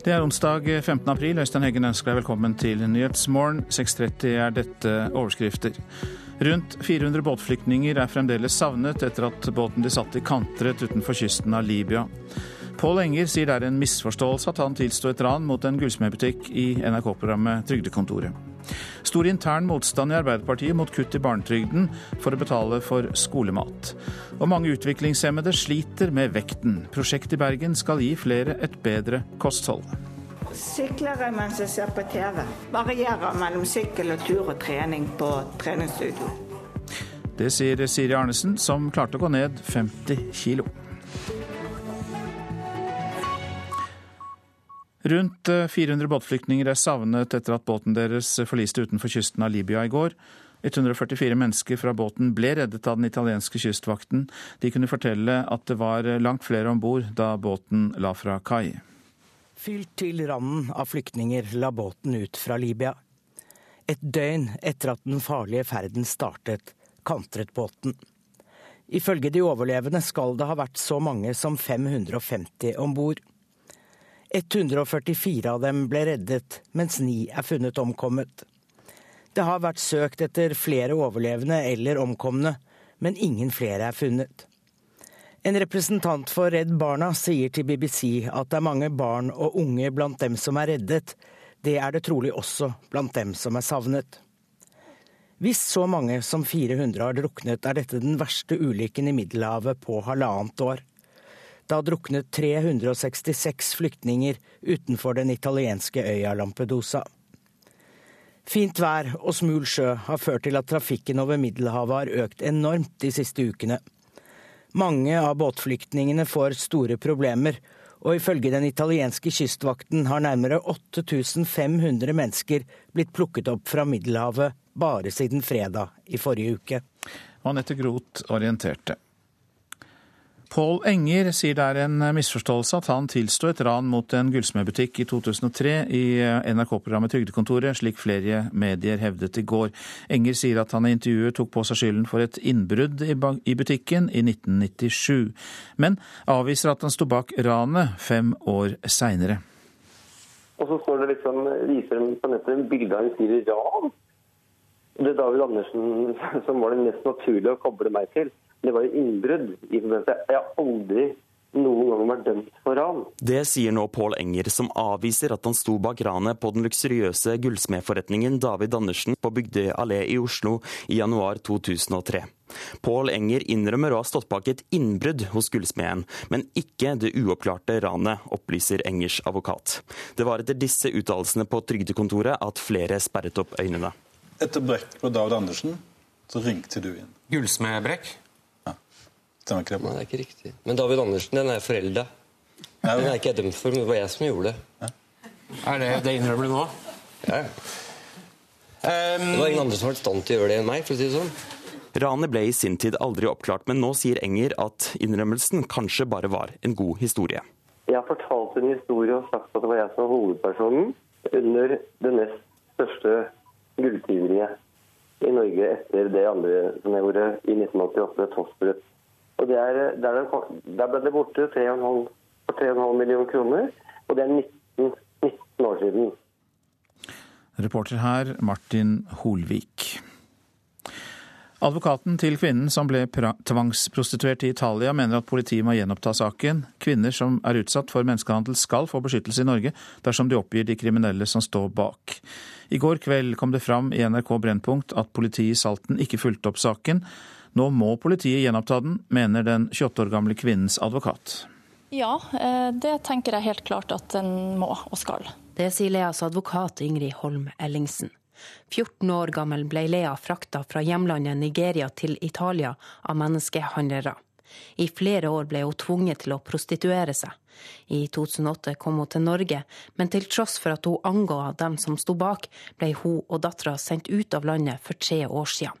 Det er onsdag 15. april. Øystein Heggen ønsker deg velkommen til Nyhetsmorgen. 6.30 er dette overskrifter. Rundt 400 båtflyktninger er fremdeles savnet etter at båten de satt i kantret utenfor kysten av Libya. Pål Enger sier det er en misforståelse at han tilsto et ran mot en gullsmedbutikk i NRK-programmet Trygdekontoret. Stor intern motstand i Arbeiderpartiet mot kutt i barnetrygden for å betale for skolemat. Og mange utviklingshemmede sliter med vekten. Prosjektet i Bergen skal gi flere et bedre kosthold. Sykler jeg mens jeg ser på TV. Varierer mellom sykkel og tur og trening på treningsstudio. Det sier Siri Arnesen, som klarte å gå ned 50 kilo. Rundt 400 eh, båtflyktninger er savnet etter at båten deres forliste utenfor kysten av Libya i går. 144 mennesker fra båten ble reddet av den italienske kystvakten. De kunne fortelle at det var langt flere om bord da båten la fra kai. Fylt til randen av flyktninger la båten ut fra Libya. Et døgn etter at den farlige ferden startet, kantret båten. Ifølge de overlevende skal det ha vært så mange som 550 om bord. 144 av dem ble reddet, mens ni er funnet omkommet. Det har vært søkt etter flere overlevende eller omkomne, men ingen flere er funnet. En representant for Redd Barna sier til BBC at det er mange barn og unge blant dem som er reddet. Det er det trolig også blant dem som er savnet. Hvis så mange som 400 har druknet, er dette den verste ulykken i Middelhavet på halvannet år. Da druknet 366 flyktninger utenfor den italienske øya Lampedusa. Fint vær og smul sjø har ført til at trafikken over Middelhavet har økt enormt de siste ukene. Mange av båtflyktningene får store problemer, og ifølge den italienske kystvakten har nærmere 8500 mennesker blitt plukket opp fra Middelhavet bare siden fredag i forrige uke. Anette Groth orienterte. Pål Enger sier det er en misforståelse at han tilsto et ran mot en gullsmedbutikk i 2003 i NRK-programmet Trygdekontoret, slik flere medier hevdet i går. Enger sier at han i intervjuet tok på seg skylden for et innbrudd i butikken i 1997, men avviser at han sto bak ranet fem år seinere. Og så står det liksom, viser de på nettet en bilde av en fyr i ran. Det er David Andersen som var det mest naturlige å koble meg til. Det var jo innbrudd. Jeg har aldri noen gang vært dømt for ran. Det sier nå Pål Enger, som avviser at han sto bak ranet på den luksuriøse gullsmedforretningen David Andersen på Bygdøy allé i Oslo i januar 2003. Pål Enger innrømmer å ha stått bak et innbrudd hos gullsmeden, men ikke det uoppklarte ranet, opplyser Engers advokat. Det var etter disse uttalelsene på trygdekontoret at flere sperret opp øynene. Etter brekk på David Andersen, så ringte du inn. Gullsmedbrekk? Stemmer ikke det? Nei, det er ikke riktig. Men David Andersen, den er forelda. Den er ikke jeg dømt for, men det var jeg som gjorde det. Ja. Er det det innrømmer du nå? Ja. Um, det var ingen andre som var i stand til å gjøre det enn meg, for å si det sånn. Ranet ble i sin tid aldri oppklart, men nå sier Enger at innrømmelsen kanskje bare var en god historie. Jeg har fortalt en historie og sagt at det var jeg som var hovedpersonen under det nest største gulltyveriet i Norge etter det andre som jeg gjorde i 1988, Toftbrett og der, der, der, ble det borte 3,5 millioner kroner, og det er 19, 19 år siden. Reporter her Martin Holvik. Advokaten til kvinnen som ble tvangsprostituert i Italia, mener at politiet må gjenoppta saken. Kvinner som er utsatt for menneskehandel skal få beskyttelse i Norge dersom de oppgir de kriminelle som står bak. I går kveld kom det fram i NRK Brennpunkt at politiet i Salten ikke fulgte opp saken. Nå må politiet gjenoppta den, mener den 28 år gamle kvinnens advokat. Ja, eh, det tenker jeg helt klart at den må og skal. Det sier Leas advokat Ingrid Holm Ellingsen. 14 år gammel ble Lea frakta fra hjemlandet Nigeria til Italia av menneskehandlere. I flere år ble hun tvunget til å prostituere seg. I 2008 kom hun til Norge, men til tross for at hun anga dem som sto bak, ble hun og dattera sendt ut av landet for tre år siden.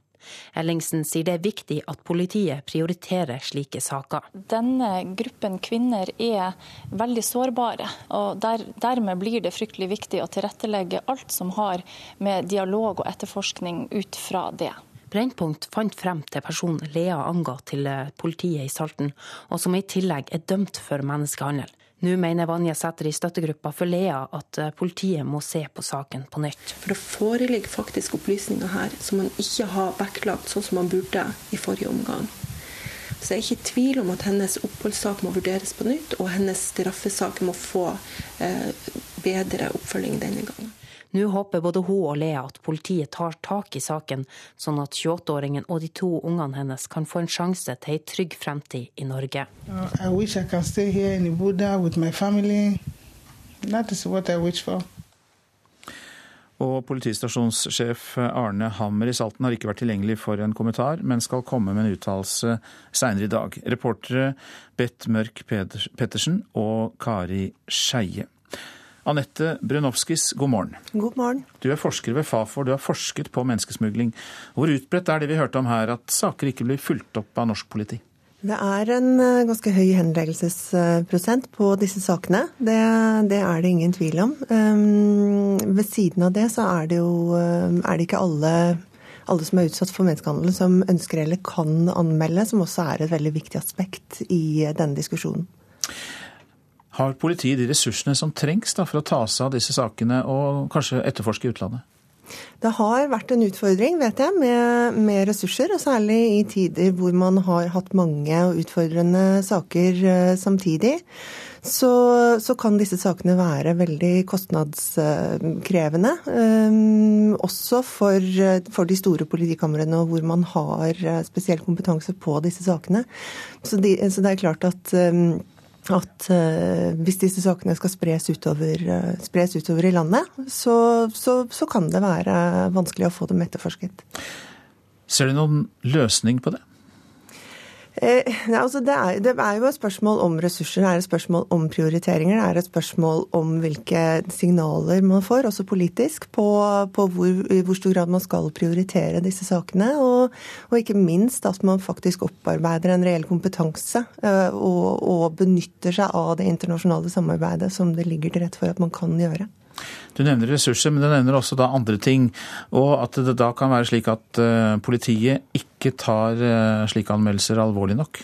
Ellingsen sier det er viktig at politiet prioriterer slike saker. Denne gruppen kvinner er veldig sårbare, og der, dermed blir det fryktelig viktig å tilrettelegge alt som har med dialog og etterforskning ut fra det. Brennpunkt fant frem til personen Lea anga til politiet i Salten, og som i tillegg er dømt for menneskehandel. Nå mener Vanja Sæter i støttegruppa for Lea at eh, politiet må se på saken på nytt. For det foreligger faktisk opplysninger her som man ikke har vektlagt sånn som man burde i forrige omgang. Så jeg er ikke i tvil om at hennes oppholdssak må vurderes på nytt, og hennes straffesak må få eh, bedre oppfølging denne gangen. Nå håper både hun og Lea at politiet tar tak i saken, sånn at 28-åringen og de to ungene hennes kan få en sjanse til ei trygg fremtid i Norge. Og politistasjonssjef Arne Hammer i Salten har ikke vært tilgjengelig for en kommentar, men skal komme med en uttalelse seinere i dag. Reportere Bett Mørk Pettersen og Kari Skeie. Anette Brunovskis, god morgen. God morgen. Du er forsker ved Fafor, du har forsket på menneskesmugling. Hvor utbredt er det vi hørte om her, at saker ikke blir fulgt opp av norsk politi? Det er en eh, ganske høy henleggelsesprosent på disse sakene. Det, det, er det ingen tvil om. Um, ved siden av det så er det jo eh, er det ikke alle, alle som er utsatt for menneskehandel som ønsker eller kan anmelde, som også er et veldig viktig aspekt i denne diskusjonen. Har politiet de ressursene som trengs da, for å ta seg av disse sakene og kanskje etterforske i utlandet? Det har vært en utfordring, vet jeg, med, med, ressurser. Og særlig i tider hvor man har hatt mange og utfordrende saker uh, samtidig. Så, så, kan disse sakene være veldig kostnadskrevende. Um, også for, for, de store politikamrene hvor man har spesiell kompetanse på disse sakene. Så, de, så det er klart at um, at uh, hvis disse sakene skal spres utover, uh, spres utover i landet, så, så, så, kan det være vanskelig å få dem etterforsket. Ser du noen løsning på det? Eh, altså det, er, det, er, jo et spørsmål om ressurser, det er et spørsmål om prioriteringer. Det er et spørsmål om hvilke signaler man får, også politisk, på, på hvor, i hvor stor grad man skal prioritere disse sakene. Og, og, ikke minst at man faktisk opparbeider en reell kompetanse eh, og, og benytter seg av det internasjonale samarbeidet som det ligger til rette for at man kan gjøre. Du nevner ressurser, men du nevner også da andre ting. Og at det da kan være slik at uh, politiet ikke tar uh, slike anmeldelser alvorlig nok?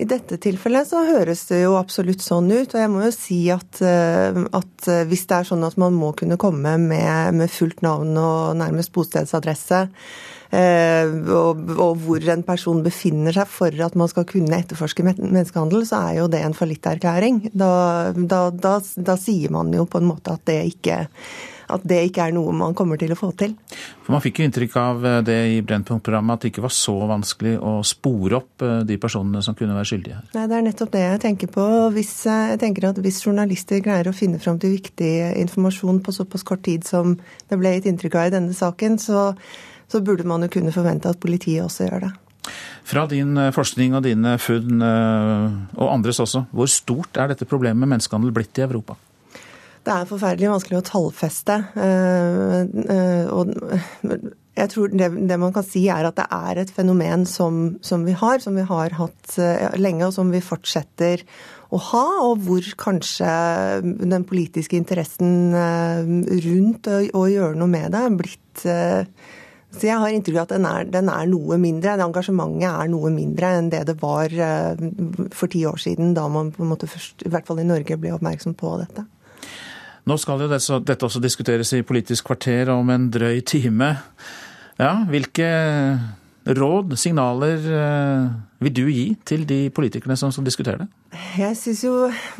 I dette tilfellet så høres det jo absolutt sånn ut. Og jeg må jo si at, uh, at hvis det er sånn at man må kunne komme med, med fullt navn og nærmest bostedsadresse Eh, og, og, hvor en person befinner seg for at man skal kunne etterforske menneskehandel, så er jo det en fallitterklæring. Da, da, da, da sier man jo på en måte at det ikke at det ikke er noe man kommer til å få til. For Man fikk jo inntrykk av eh, det i Brennpunkt-programmet at det ikke var så vanskelig å spore opp eh, de personene som kunne være skyldige her. Nei, Det er nettopp det jeg tenker på. Hvis, jeg tenker at hvis journalister greier å finne fram til viktig informasjon på såpass kort tid som det ble gitt inntrykk av i denne saken, så så burde man jo kunne forvente at politiet også gjør det. Fra din eh, forskning og dine funn, eh, og andres også, hvor stort er dette problemet med menneskehandel blitt i Europa? Det er forferdelig vanskelig å tallfeste. Eh, og jeg tror det, det, man kan si er at det er et fenomen som, som, vi har, som vi har hatt lenge, og som vi fortsetter å ha, og hvor kanskje den politiske interessen rundt å, å gjøre noe med det er blitt så jeg har inntrykk av at den er, den er, noe mindre. Det engasjementet er noe mindre enn det det var uh, for ti år siden, da man på en måte først, i hvert fall i Norge, ble oppmerksom på dette. Nå skal jo dette også diskuteres i Politisk kvarter om en drøy time. Ja, hvilke råd, signaler, uh, vil du gi til de politikerne som skal diskutere det? Jeg syns jo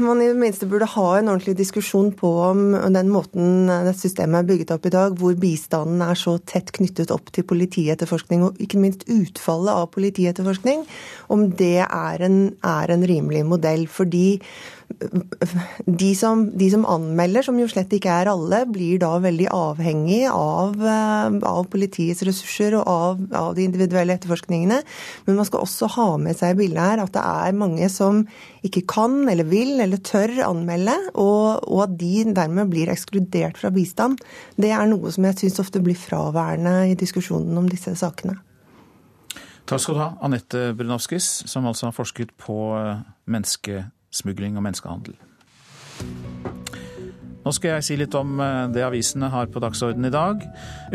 man i det minste burde ha en ordentlig diskusjon på om den måten dette systemet er bygget opp i dag, hvor bistanden er så tett knyttet opp til politietterforskning, og ikke minst utfallet av politietterforskning, om det er en, er en rimelig modell. Fordi de som, de som, anmelder, som jo slett ikke er alle, blir da veldig avhengig av, eh, av politiets ressurser og av, av, de individuelle etterforskningene. Men man skal også ha med seg i bildet her at det er mange som ikke kan eller vil eller tør anmelde, og, og at de dermed blir ekskludert fra bistand. Det er noe som jeg syns ofte blir fraværende i diskusjonen om disse sakene. Takk skal du ha, Anette Brunovskis, som altså har forsket på menneskesmugling og menneskehandel. Nå skal jeg si litt om eh, det avisene har på dagsordenen i dag.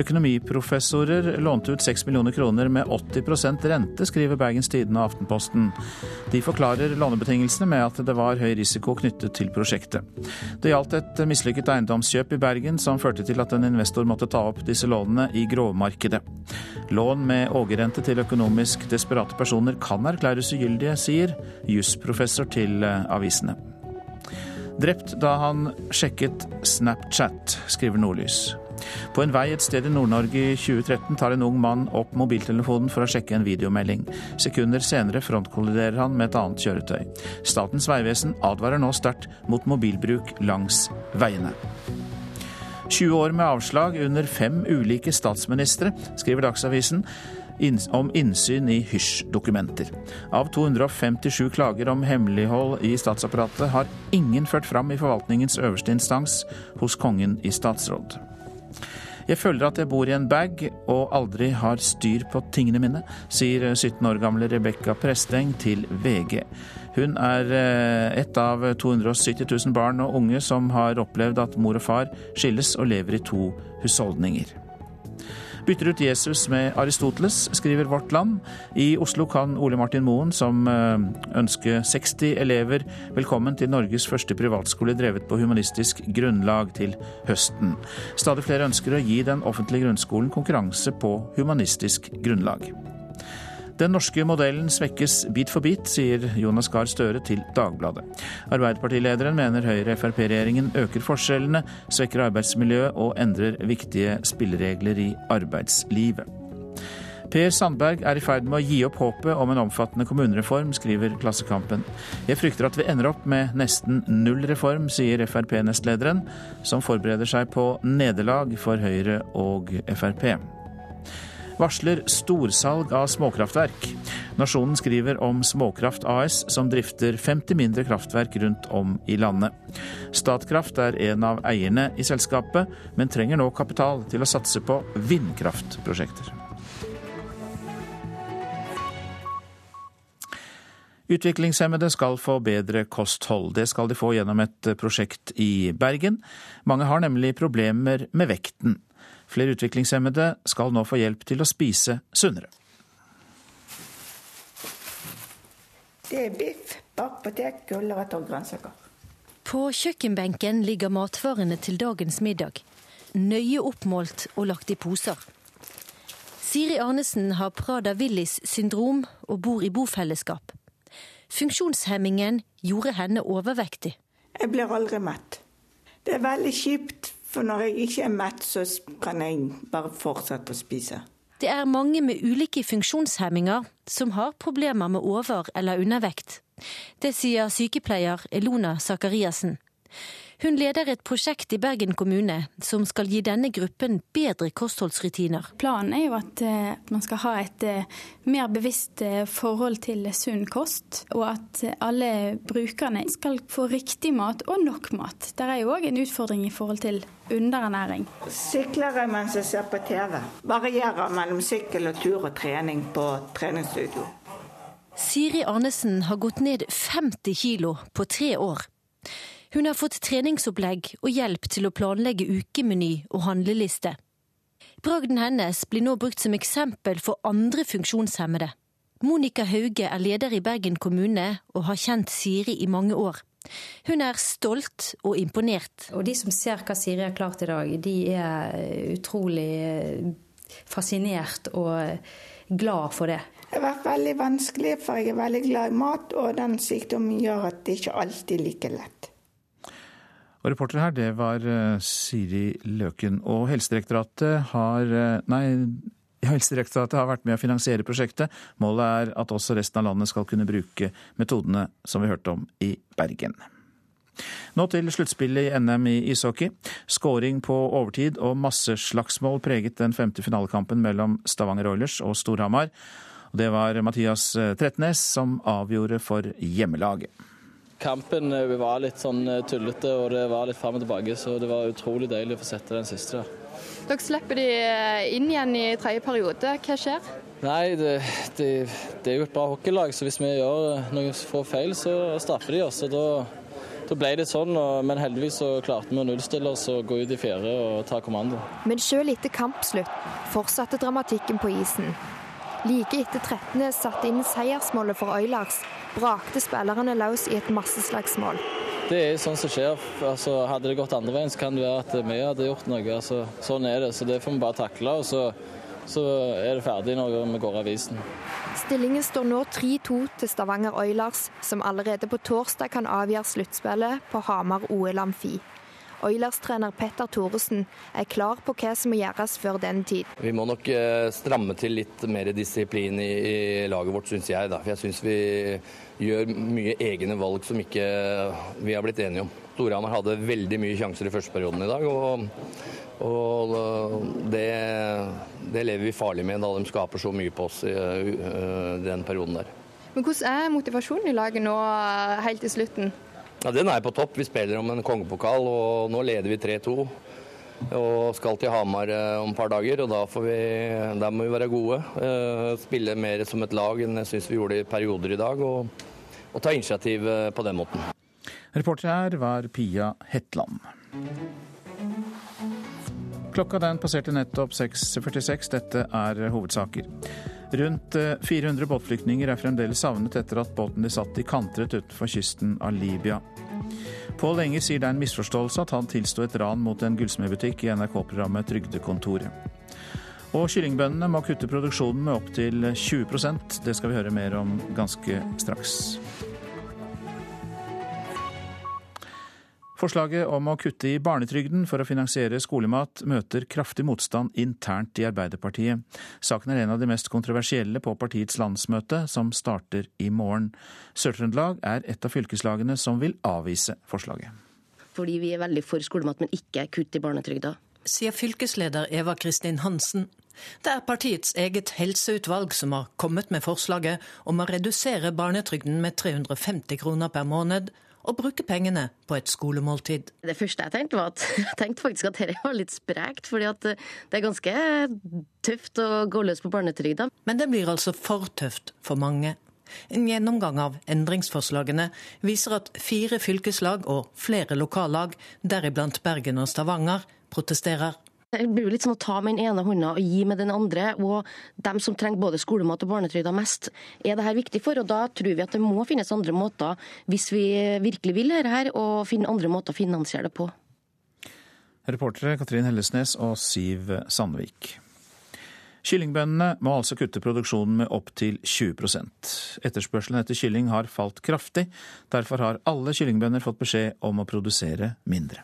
Økonomiprofessorer lånte ut 6 millioner kroner med 80% rente, skriver Bergens Tidende og Aftenposten. De forklarer lånebetingelsene med at det var høy risiko knyttet til prosjektet. Det gjaldt et mislykket eiendomskjøp i Bergen som førte til at en investor måtte ta opp disse lånene i grovmarkedet. Lån med ågerrente til økonomisk desperate personer kan erklæres ugyldige, sier jusprofessor til eh, avisene. Drept da han sjekket Snapchat, skriver Nordlys. På en vei et sted i Nord-Norge i 2013 tar en ung mann opp mobiltelefonen for å sjekke en videomelding. Sekunder senere frontkolliderer han med et annet kjøretøy. Statens vegvesen advarer nå sterkt mot mobilbruk langs veiene. 20 år med avslag under fem ulike statsministre, skriver Dagsavisen om innsyn i hysj-dokumenter. Av 257 klager om hemmelighold i statsapparatet har ingen ført fram i forvaltningens øverste instans hos kongen i statsråd. Jeg føler at jeg bor i en bag og aldri har styr på tingene mine, sier 17 år gamle Rebekka Presteng til VG. Hun er eh, et av 270 000 barn og unge som har opplevd at mor og far skilles og lever i to husholdninger. Bytter ut Jesus med Aristoteles, skriver Vårt Land. I Oslo kan Ole Martin Moen, som eh, ønsker 60 elever velkommen til Norges første privatskole drevet på humanistisk grunnlag til høsten. Stadig flere ønsker å gi den offentlige grunnskolen konkurranse på humanistisk grunnlag. Den norske modellen svekkes bit for bit, sier Jonas Gahr Støre til Dagbladet. Arbeiderpartilederen mener Høyre-Frp-regjeringen øker forskjellene, svekker arbeidsmiljøet og endrer viktige spilleregler i arbeidslivet. Per Sandberg er i ferd med å gi opp håpet om en omfattende kommunereform, skriver Klassekampen. Jeg frykter at vi ender opp med nesten null reform, sier Frp-nestlederen, som forbereder seg på nederlag for Høyre og Frp varsler storsalg av småkraftverk. Nasjonen skriver om Småkraft AS, som drifter 50 mindre kraftverk rundt om i landet. Statkraft er en av eierne i selskapet, men trenger nå kapital til å satse på vindkraftprosjekter. Utviklingshemmede skal få bedre kosthold. Det skal de få gjennom et prosjekt i Bergen. Mange har nemlig problemer med vekten. Flere utviklingshemmede skal nå få hjelp til å spise sunnere. Det er biff, bakt potet, gulrøtter og grønnsaker. På kjøkkenbenken ligger matvarene til dagens middag. Nøye oppmålt og lagt i poser. Siri Arnesen har Prada Willis syndrom og bor i bofellesskap. Funksjonshemmingen gjorde henne overvektig. Jeg blir aldri mett. Det er veldig kjipt for når jeg ikke er mett, så kan jeg bare fortsette å spise. Det er mange med ulike funksjonshemminger som har problemer med over- eller undervekt. Det sier sykepleier Elona Sakariassen. Hun leder et prosjekt i Bergen kommune som skal gi denne gruppen bedre kostholdsrutiner. Planen er jo at eh, man skal ha et eh, mer bevisst eh, forhold til sunn kost, og at alle brukerne skal få riktig mat og nok mat. Det er jo òg en utfordring i forhold til underernæring. Sykler jeg mens jeg ser på TV. Varierer mellom sykkel og tur og trening på treningsstudio. Siri Arnesen har gått ned 50 kilo på tre år. Hun har fått treningsopplegg og hjelp til å planlegge ukemeny og handleliste. Bragden hennes blir nå brukt som eksempel for andre funksjonshemmede. Monica Hauge er leder i Bergen kommune og har kjent Siri i mange år. Hun er stolt og imponert. Og De som ser hva Siri har klart i dag, de er utrolig eh, fascinert og glad for det. Det har vært veldig vanskelig, for jeg er veldig glad i mat, og den sykdommen gjør at det ikke alltid er like lett. Og reporter her, det var eh, Siri Løken. Og Helsedirektoratet har eh, Nei, Helsedirektoratet har vært med å finansiere prosjektet. Målet er at også resten av landet skal kunne bruke metodene som vi hørte om i Bergen. Nå til sluttspillet i NM i ishockey. Skåring på overtid og masseslagsmål preget den femte finalekampen mellom Stavanger Oilers og Storhamar. Det var Mathias eh, Trettenes som avgjorde for hjemmelaget. Kampen eh, var litt sånn eh, tullete og det var litt fram og tilbake, så det var utrolig deilig å få sette den siste der. Dere slipper de eh, inn igjen i tredje periode. Hva skjer? Nei, det, det, det, er jo et bra hockeylag, så hvis vi gjør noen få feil, så straffer de oss. og Da, så ble det sånn, men heldigvis så klarte vi å nullstille oss og gå ut i fjerde og ta kommando. Men selv etter kampslutt fortsatte dramatikken på isen. Like etter Trettenes satte inn seiersmålet for Oilers, brakte spillerne løs i et masseslagsmål. Det er sånn som skjer. Altså, hadde det gått andre veien, så kan det være at vi hadde gjort noe. Altså, sånn er det. Så det får vi bare takle. og så, så er det ferdig når vi går av isen. Stillingen står nå 3-2 til Stavanger Oilers, som allerede på torsdag kan avgjøre sluttspillet på Hamar OL Amfi. Oilers-trener Petter Thoresen er klar på hva som må gjøres før den tid. Vi må nok eh, stramme til litt mer disiplin i, i laget vårt, syns jeg. Da. For jeg syns vi gjør mye egne valg som ikke vi har blitt enige om. Storhamar hadde veldig mye sjanser i første perioden i dag. og, og det, det, lever vi farlig med da de skaper så mye på oss i, i den perioden der. Men Hvordan er motivasjonen i laget nå helt til slutten? Ja, Den er på topp. Vi spiller om en kongepokal, og nå leder vi 3-2. Og skal til Hamar eh, om et par dager, og da vi, der må vi være gode. Eh, spille mer som et lag enn jeg syns vi gjorde i perioder i dag, og, og ta initiativ eh, på den måten. Reporter her var Pia Hetland. Klokka den passerte nettopp 6.46. Dette er hovedsaker. Rundt 400 båtflyktninger er fremdeles savnet etter at båten de satt i kantret utenfor kysten av Libya. Pål Enger sier det er en misforståelse at han tilsto et ran mot en gullsmedbutikk i NRK-programmet Trygdekontoret. Og kyllingbøndene må kutte produksjonen med opptil 20% Det skal vi høre mer om ganske straks. Forslaget om å kutte i barnetrygden for å finansiere skolemat møter kraftig motstand internt i Arbeiderpartiet. Saken er en av de mest kontroversielle på partiets landsmøte, som starter i morgen. Sør-Trøndelag er et av fylkeslagene som vil avvise forslaget. Fordi vi er veldig for skolemat, men ikke kutt i barnetrygda. Sier fylkesleder Eva Kristin Hansen. Det er partiets eget helseutvalg som har kommet med forslaget om å redusere barnetrygden med 350 kroner per måned og bruke pengene på et skolemåltid. Det første jeg tenkte, var at jeg tenkte faktisk at dette var litt sprekt, fordi at det er ganske tøft å gå løs på barnetrygda. Men det blir altså for tøft for mange. En gjennomgang av endringsforslagene viser at fire fylkeslag og flere lokallag, deriblant Bergen og Stavanger, protesterer. Det blir jo litt sånn å ta med den ene hånda og gi med den andre. Og dem som trenger både skolemat og barnetrygda mest, er det her viktig for. Og da tror vi at det må finnes andre måter, hvis vi virkelig vil dette her, og finne andre måter å finansiere det på. Reportere Katrin Hellesnes og Siv Sandvik. Kyllingbøndene må altså kutte produksjonen med opptil 20% Etterspørselen etter kylling har falt kraftig. Derfor har alle kyllingbønder fått beskjed om å produsere mindre.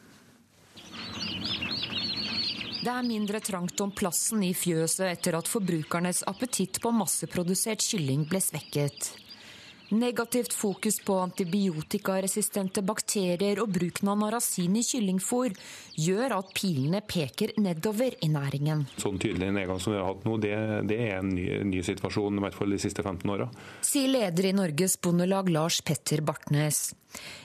Det er mindre trangt om plassen i fjøset etter at forbrukernes appetitt på masseprodusert kylling ble svekket. Negativt fokus på antibiotikaresistente bakterier og bruken av narasin i kyllingfôr gjør at pilene peker nedover i næringen. Sånn tydelig nedgang som vi har hatt nå, det, det er en ny, ny, situasjon, i hvert fall de siste 15 åra. Sier leder i Norges Bondelag Lars Petter Bartnes.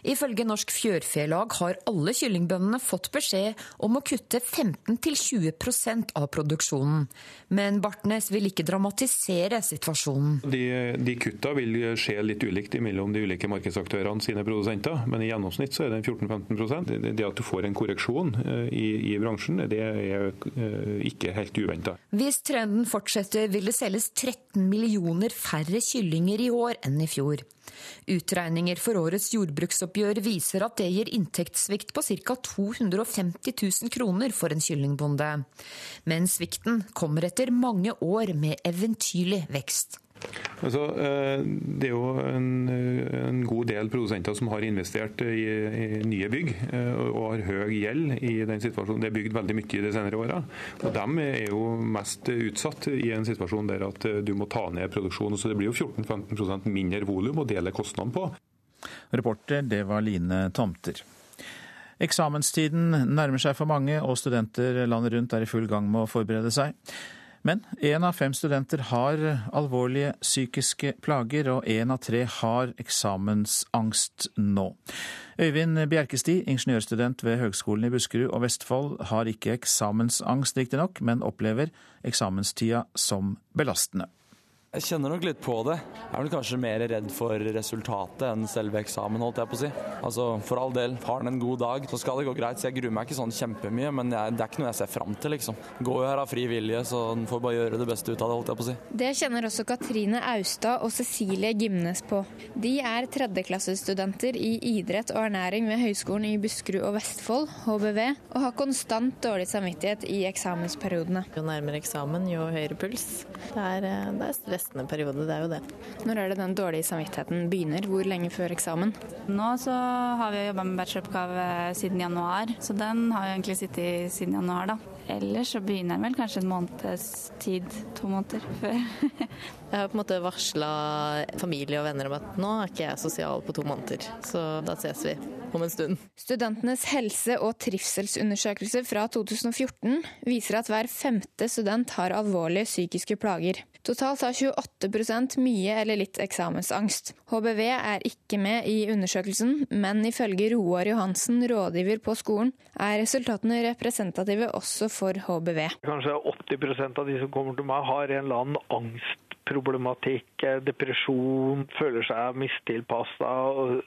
Ifølge Norsk Fjørfelag har alle kyllingbøndene fått beskjed om å kutte 15-20% av produksjonen. Men Bartnes vil ikke dramatisere situasjonen. De, de kutta vil skje litt ulikt mellom de ulike markedsaktørene sine produsenter, men i gjennomsnitt så er det 14-15 det, det at du får en korreksjon eh, i, i bransjen, det er eh, ikke helt uventa. Hvis trenden fortsetter, vil det selges 13 millioner færre kyllinger i år enn i fjor. Utregninger for årets jordbruksoppgjør viser at det gir inntektssvikt på ca. 250 000 kroner for en kyllingbonde. Men svikten kommer etter mange år med eventyrlig vekst. Altså, eh, det er jo en, en, god del produsenter som har investert i, i, nye bygg eh, og har høy gjeld i den situasjonen. Det er bygd veldig mye i de senere åra. De er jo mest utsatt i en situasjon der at eh, du må ta ned produksjonen. Så det blir jo 14-15 mindre volum å dele kostnadene på. Reporter, det var Line Tomter. Eksamenstiden nærmer seg for mange, og studenter landet rundt er i full gang med å forberede seg. Men én av fem studenter har alvorlige psykiske plager, og én av tre har eksamensangst nå. Øyvind Bjerkesti, ingeniørstudent ved Høgskolen i Buskerud og Vestfold, har ikke eksamensangst riktignok, men opplever eksamenstida som belastende. Jeg kjenner nok litt på det. Jeg er vel kanskje mer redd for resultatet enn selve eksamen, holdt jeg på å si. Altså, For all del, har han en god dag, så skal det gå greit. Så jeg gruer meg ikke sånn kjempemye, men jeg, det er ikke noe jeg ser fram til, liksom. Går jo her av fri vilje, så en får bare gjøre det beste ut av det, holdt jeg på å si. Det kjenner også Katrine Austad og Cecilie Gimnes på. De er tredjeklassestudenter i idrett og ernæring ved Høgskolen i Buskerud og Vestfold, HBV, og har konstant dårlig samvittighet i eksamensperiodene. Jo nærmere eksamen, jo høyere puls. Det er, eh, det er stress stressende periode, det er jo det. Når er det den dårlige samvittigheten begynner? Hvor lenge før eksamen? Nå så har vi jobba med bacheloroppgave siden januar, så den har jo egentlig sittet siden januar, da. Ellers så begynner den vel kanskje en måneds tid, to måneder før. jeg har på en måte varsla familie og venner om at nå er ikke jeg sosial på to måneder, så da ses vi om en stund. Studentenes helse- og trivselsundersøkelse fra 2014 viser at hver femte student har alvorlige psykiske plager. Totalt har 28 mye eller litt eksamensangst. HBV er ikke med i undersøkelsen, men ifølge Roar Johansen, rådgiver på skolen, er resultatene representative også for HBV. Kanskje 80% av de som kommer til meg har en eller annen angst problematikk, depresjon, føler seg mistilpassa,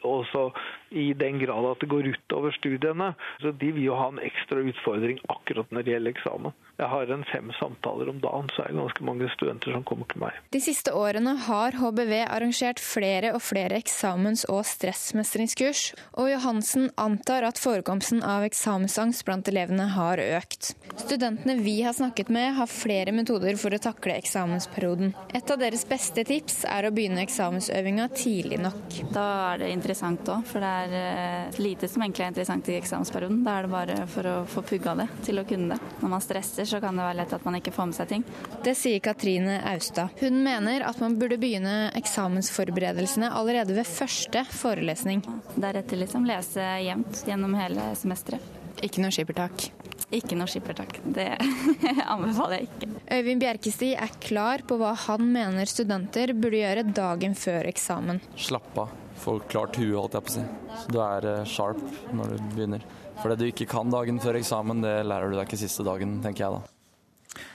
også i den grad at det går utover studiene. Så De vil jo ha en ekstra utfordring akkurat når det gjelder eksamen. Jeg har en fem samtaler om dagen, så er det ganske mange studenter som kommer til meg. De siste årene har HBV arrangert flere og flere eksamens- og stressmestringskurs, og Johansen antar at forekomsten av eksamensangst blant elevene har økt. Studentene vi har snakket med, har flere metoder for å takle eksamensperioden. Et av deres beste tips er å begynne eksamensøvinga tidlig nok. Da er det interessant òg, for det er eh, lite som egentlig er interessant i eksamensperioden. Da er det bare for å få pugga det til å kunne det. Når man stresser så kan det være lett at man ikke får med seg ting. Det sier Katrine Austad. Hun mener at man burde begynne eksamensforberedelsene allerede ved første forelesning. Deretter liksom lese jevnt gjennom hele semesteret. Ikke noe skippertak? Ikke noe skippertak. Det anbefaler jeg ikke. Øyvind Bjerkesti er klar på hva han mener studenter burde gjøre dagen før eksamen. Slapp av. Få klart huet, holdt jeg på å si. Så du er eh, sharp når du begynner. For det du ikke kan dagen før eksamen, det lærer du deg ikke siste dagen, tenker jeg da.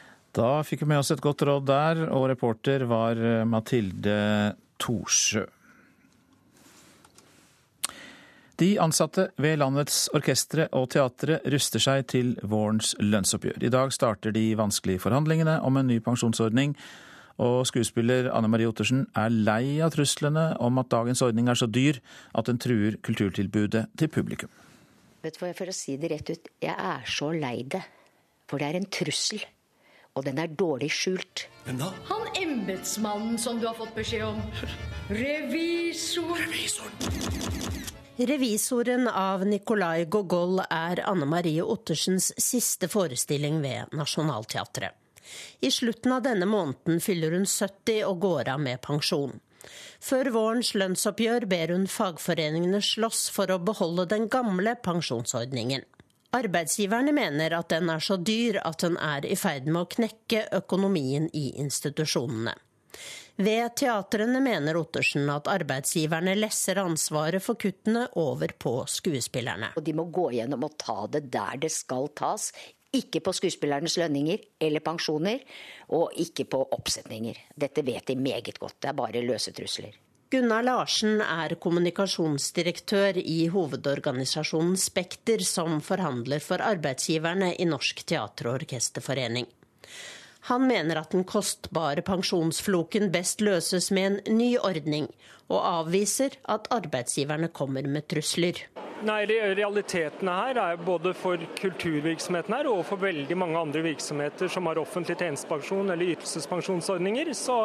Da fikk vi med oss et godt råd der, og reporter var eh, Mathilde Thorsø. De ansatte ved landets orkestre og teatre ruster seg til vårens lønnsoppgjør. I dag starter de vanskelige forhandlingene om en ny pensjonsordning, og skuespiller Anne Marie Ottersen er lei av truslene om at dagens ordning er så dyr at den truer kulturtilbudet til publikum. Vet du hva, For å si det rett ut, jeg er så lei det. For det er en trussel. Og den er dårlig skjult. Hvem da? Han embetsmannen som du har fått beskjed om. Revisor. Revisoren. Revisoren av Nicolai Gogol er Anne Marie Ottersens siste forestilling ved Nationaltheatret. I slutten av denne måneden fyller hun 70 og går av med pensjon. Før vårens lønnsoppgjør ber hun fagforeningene slåss for å beholde den gamle pensjonsordningen. Arbeidsgiverne mener at den er så dyr at den er i ferd med å knekke økonomien i institusjonene. Ved teatrene mener Ottersen at arbeidsgiverne lesser ansvaret for kuttene over på skuespillerne. Og de må gå gjennom og ta det der det skal tas, ikke på skuespillernes lønninger eller pensjoner, og ikke på oppsetninger. Dette vet de meget godt, det er bare løse trusler. Gunnar Larsen er kommunikasjonsdirektør i hovedorganisasjonen Spekter, som forhandler for arbeidsgiverne i Norsk teater- og orkesterforening. Han mener at den kostbare pensjonsfloken best løses med en ny ordning, og avviser at arbeidsgiverne kommer med trusler. Nei, Realitetene her er både for kulturvirksomheten her og for veldig mange andre virksomheter som har offentlig tjenestepensjon eller ytelsespensjonsordninger, så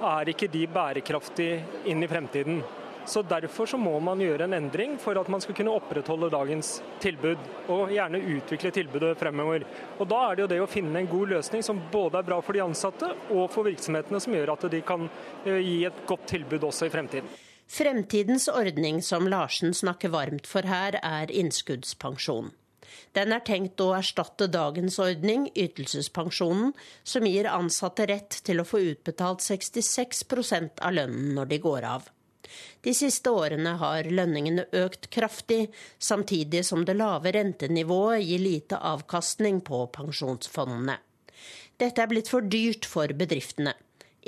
er ikke de bærekraftige inn i fremtiden. Så Derfor så må man gjøre en endring for at man skal kunne opprettholde dagens tilbud, og gjerne utvikle tilbudet fremover. Og Da er det jo det å finne en god løsning som både er bra for de ansatte og for virksomhetene, som gjør at de kan eh, gi et godt tilbud også i fremtiden. Fremtidens ordning som Larsen snakker varmt for her, er innskuddspensjon. Den er tenkt å erstatte dagens ordning, ytelsespensjonen, som gir ansatte rett til å få utbetalt 66% av lønnen når de går av. De siste årene har lønningene økt kraftig, samtidig som det lave rentenivået gir lite avkastning på pensjonsfondene. Dette er blitt for dyrt for bedriftene.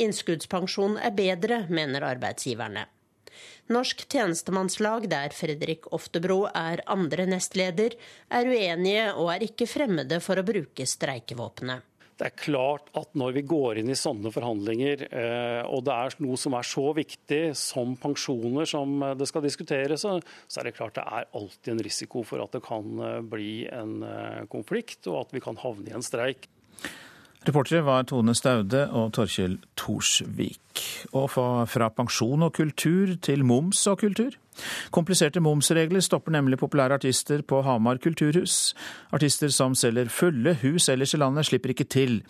Innskuddspensjon er bedre, mener arbeidsgiverne. Norsk tjenestemannslag, der Fredrik Oftebro er andre nestleder, er uenige og er ikke fremmede for å bruke streikevåpenet. Det er klart at når vi går inn i sånne forhandlinger, eh, og det er noe som er så viktig som pensjoner som det skal diskuteres, så er det klart det er alltid en risiko for at det kan eh, bli en eh, konflikt, og at vi kan havne i en streik. Reportere var Tone Staude og Torkjell Thorsvik. Og fra pensjon og kultur til moms og kultur. Kompliserte momsregler stopper nemlig populære artister på Hamar kulturhus. Artister som selger fulle hus ellers i landet, slipper ikke til.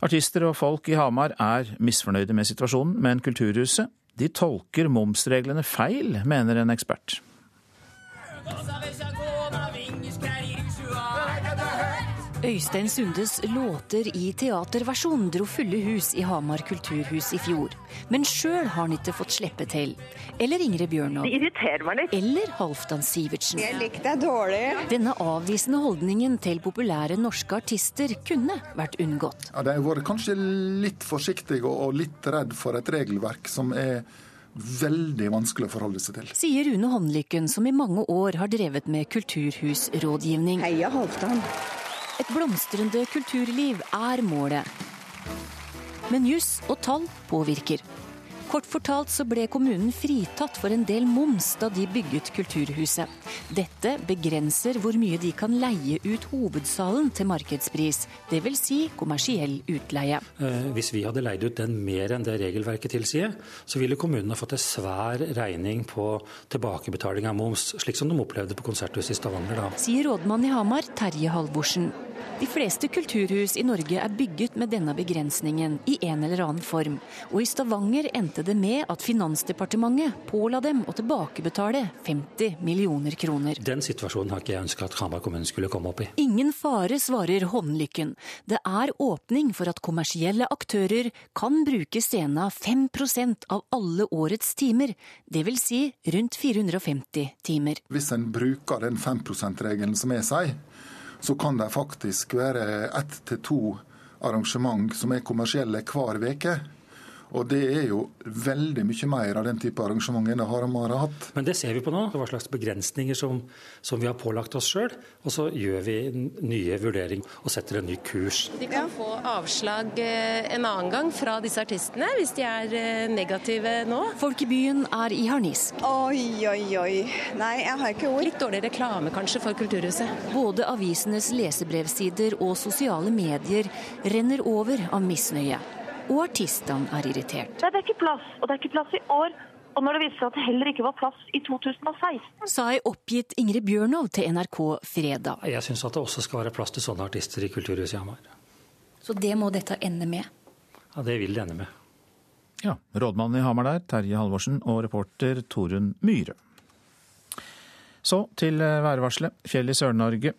Artister og folk i Hamar er misfornøyde med situasjonen, men Kulturhuset de tolker momsreglene feil, mener en ekspert. Øystein Sundes låter i teaterversjon dro fulle hus i Hamar kulturhus i fjor. Men sjøl har han ikke fått slippe til. Eller Ingrid Bjørnov. Det irriterer meg litt. Eller Halvdan Sivertsen. Jeg likte deg dårlig. Denne avvisende holdningen til populære norske artister kunne vært unngått. Ja, De har vært kanskje litt forsiktige og litt redd for et regelverk som er veldig vanskelig å forholde seg til. Sier Rune Håndlykken, som i mange år har drevet med kulturhusrådgivning. Heia Halvdan. Et blomstrende kulturliv er målet. Men juss og tall påvirker. Kort fortalt så ble kommunen fritatt for en del moms da de bygget Kulturhuset. Dette begrenser hvor mye de kan leie ut hovedsalen til markedspris, dvs. Si kommersiell utleie. Eh, hvis vi hadde leid ut den mer enn det regelverket tilsier, så ville kommunen ha fått en svær regning på tilbakebetaling av moms, slik som de opplevde på Konserthuset i Stavanger da. Sier rådmann i Hamar, Terje Halvorsen. De fleste kulturhus i Norge er bygget med denne begrensningen i en eller annen form. Og i Stavanger endte det med at Finansdepartementet påla dem å tilbakebetale 50 millioner kroner. Den situasjonen har ikke jeg ønska at Hamar kommune skulle komme opp i. Ingen fare, svarer Håndlykken. Det er åpning for at kommersielle aktører kan bruke scena 5% av alle årets timer. Dvs. Si rundt 450 timer. Hvis en bruker den 5 %-regelen som jeg sier, så kan det faktisk være ett til to arrangement som er kommersielle hver uke. Og det er jo veldig mye mer av den type arrangement enn Haramar har hatt. Men det ser vi på nå. Hva slags begrensninger som, som vi har pålagt oss sjøl. Og så gjør vi nye vurderinger og setter en ny kurs. De kan få avslag eh, en annen gang fra disse artistene hvis de er eh, negative nå. Folk i byen er i harnisk. Oi, oi, oi. Nei, jeg har ikke ord. Litt dårlig reklame kanskje for Kulturhuset. Både avisenes lesebrevsider og sosiale medier renner over av misnøye og artistene er irritert. Det er ikke plass, og det er ikke plass i år. Og når det viser seg at det heller ikke var plass i 2016. Sa ei oppgitt Ingrid Bjørnov til NRK fredag. Jeg syns at det også skal være plass til sånne artister i Kulturhuset i Hamar. Så det må dette ende med? Ja, det vil det ende med. Ja, rådmannen i Hamar der, Terje Halvorsen, og reporter Torunn Myhre. Så til eh, værvarselet. Fjell i Sør-Norge.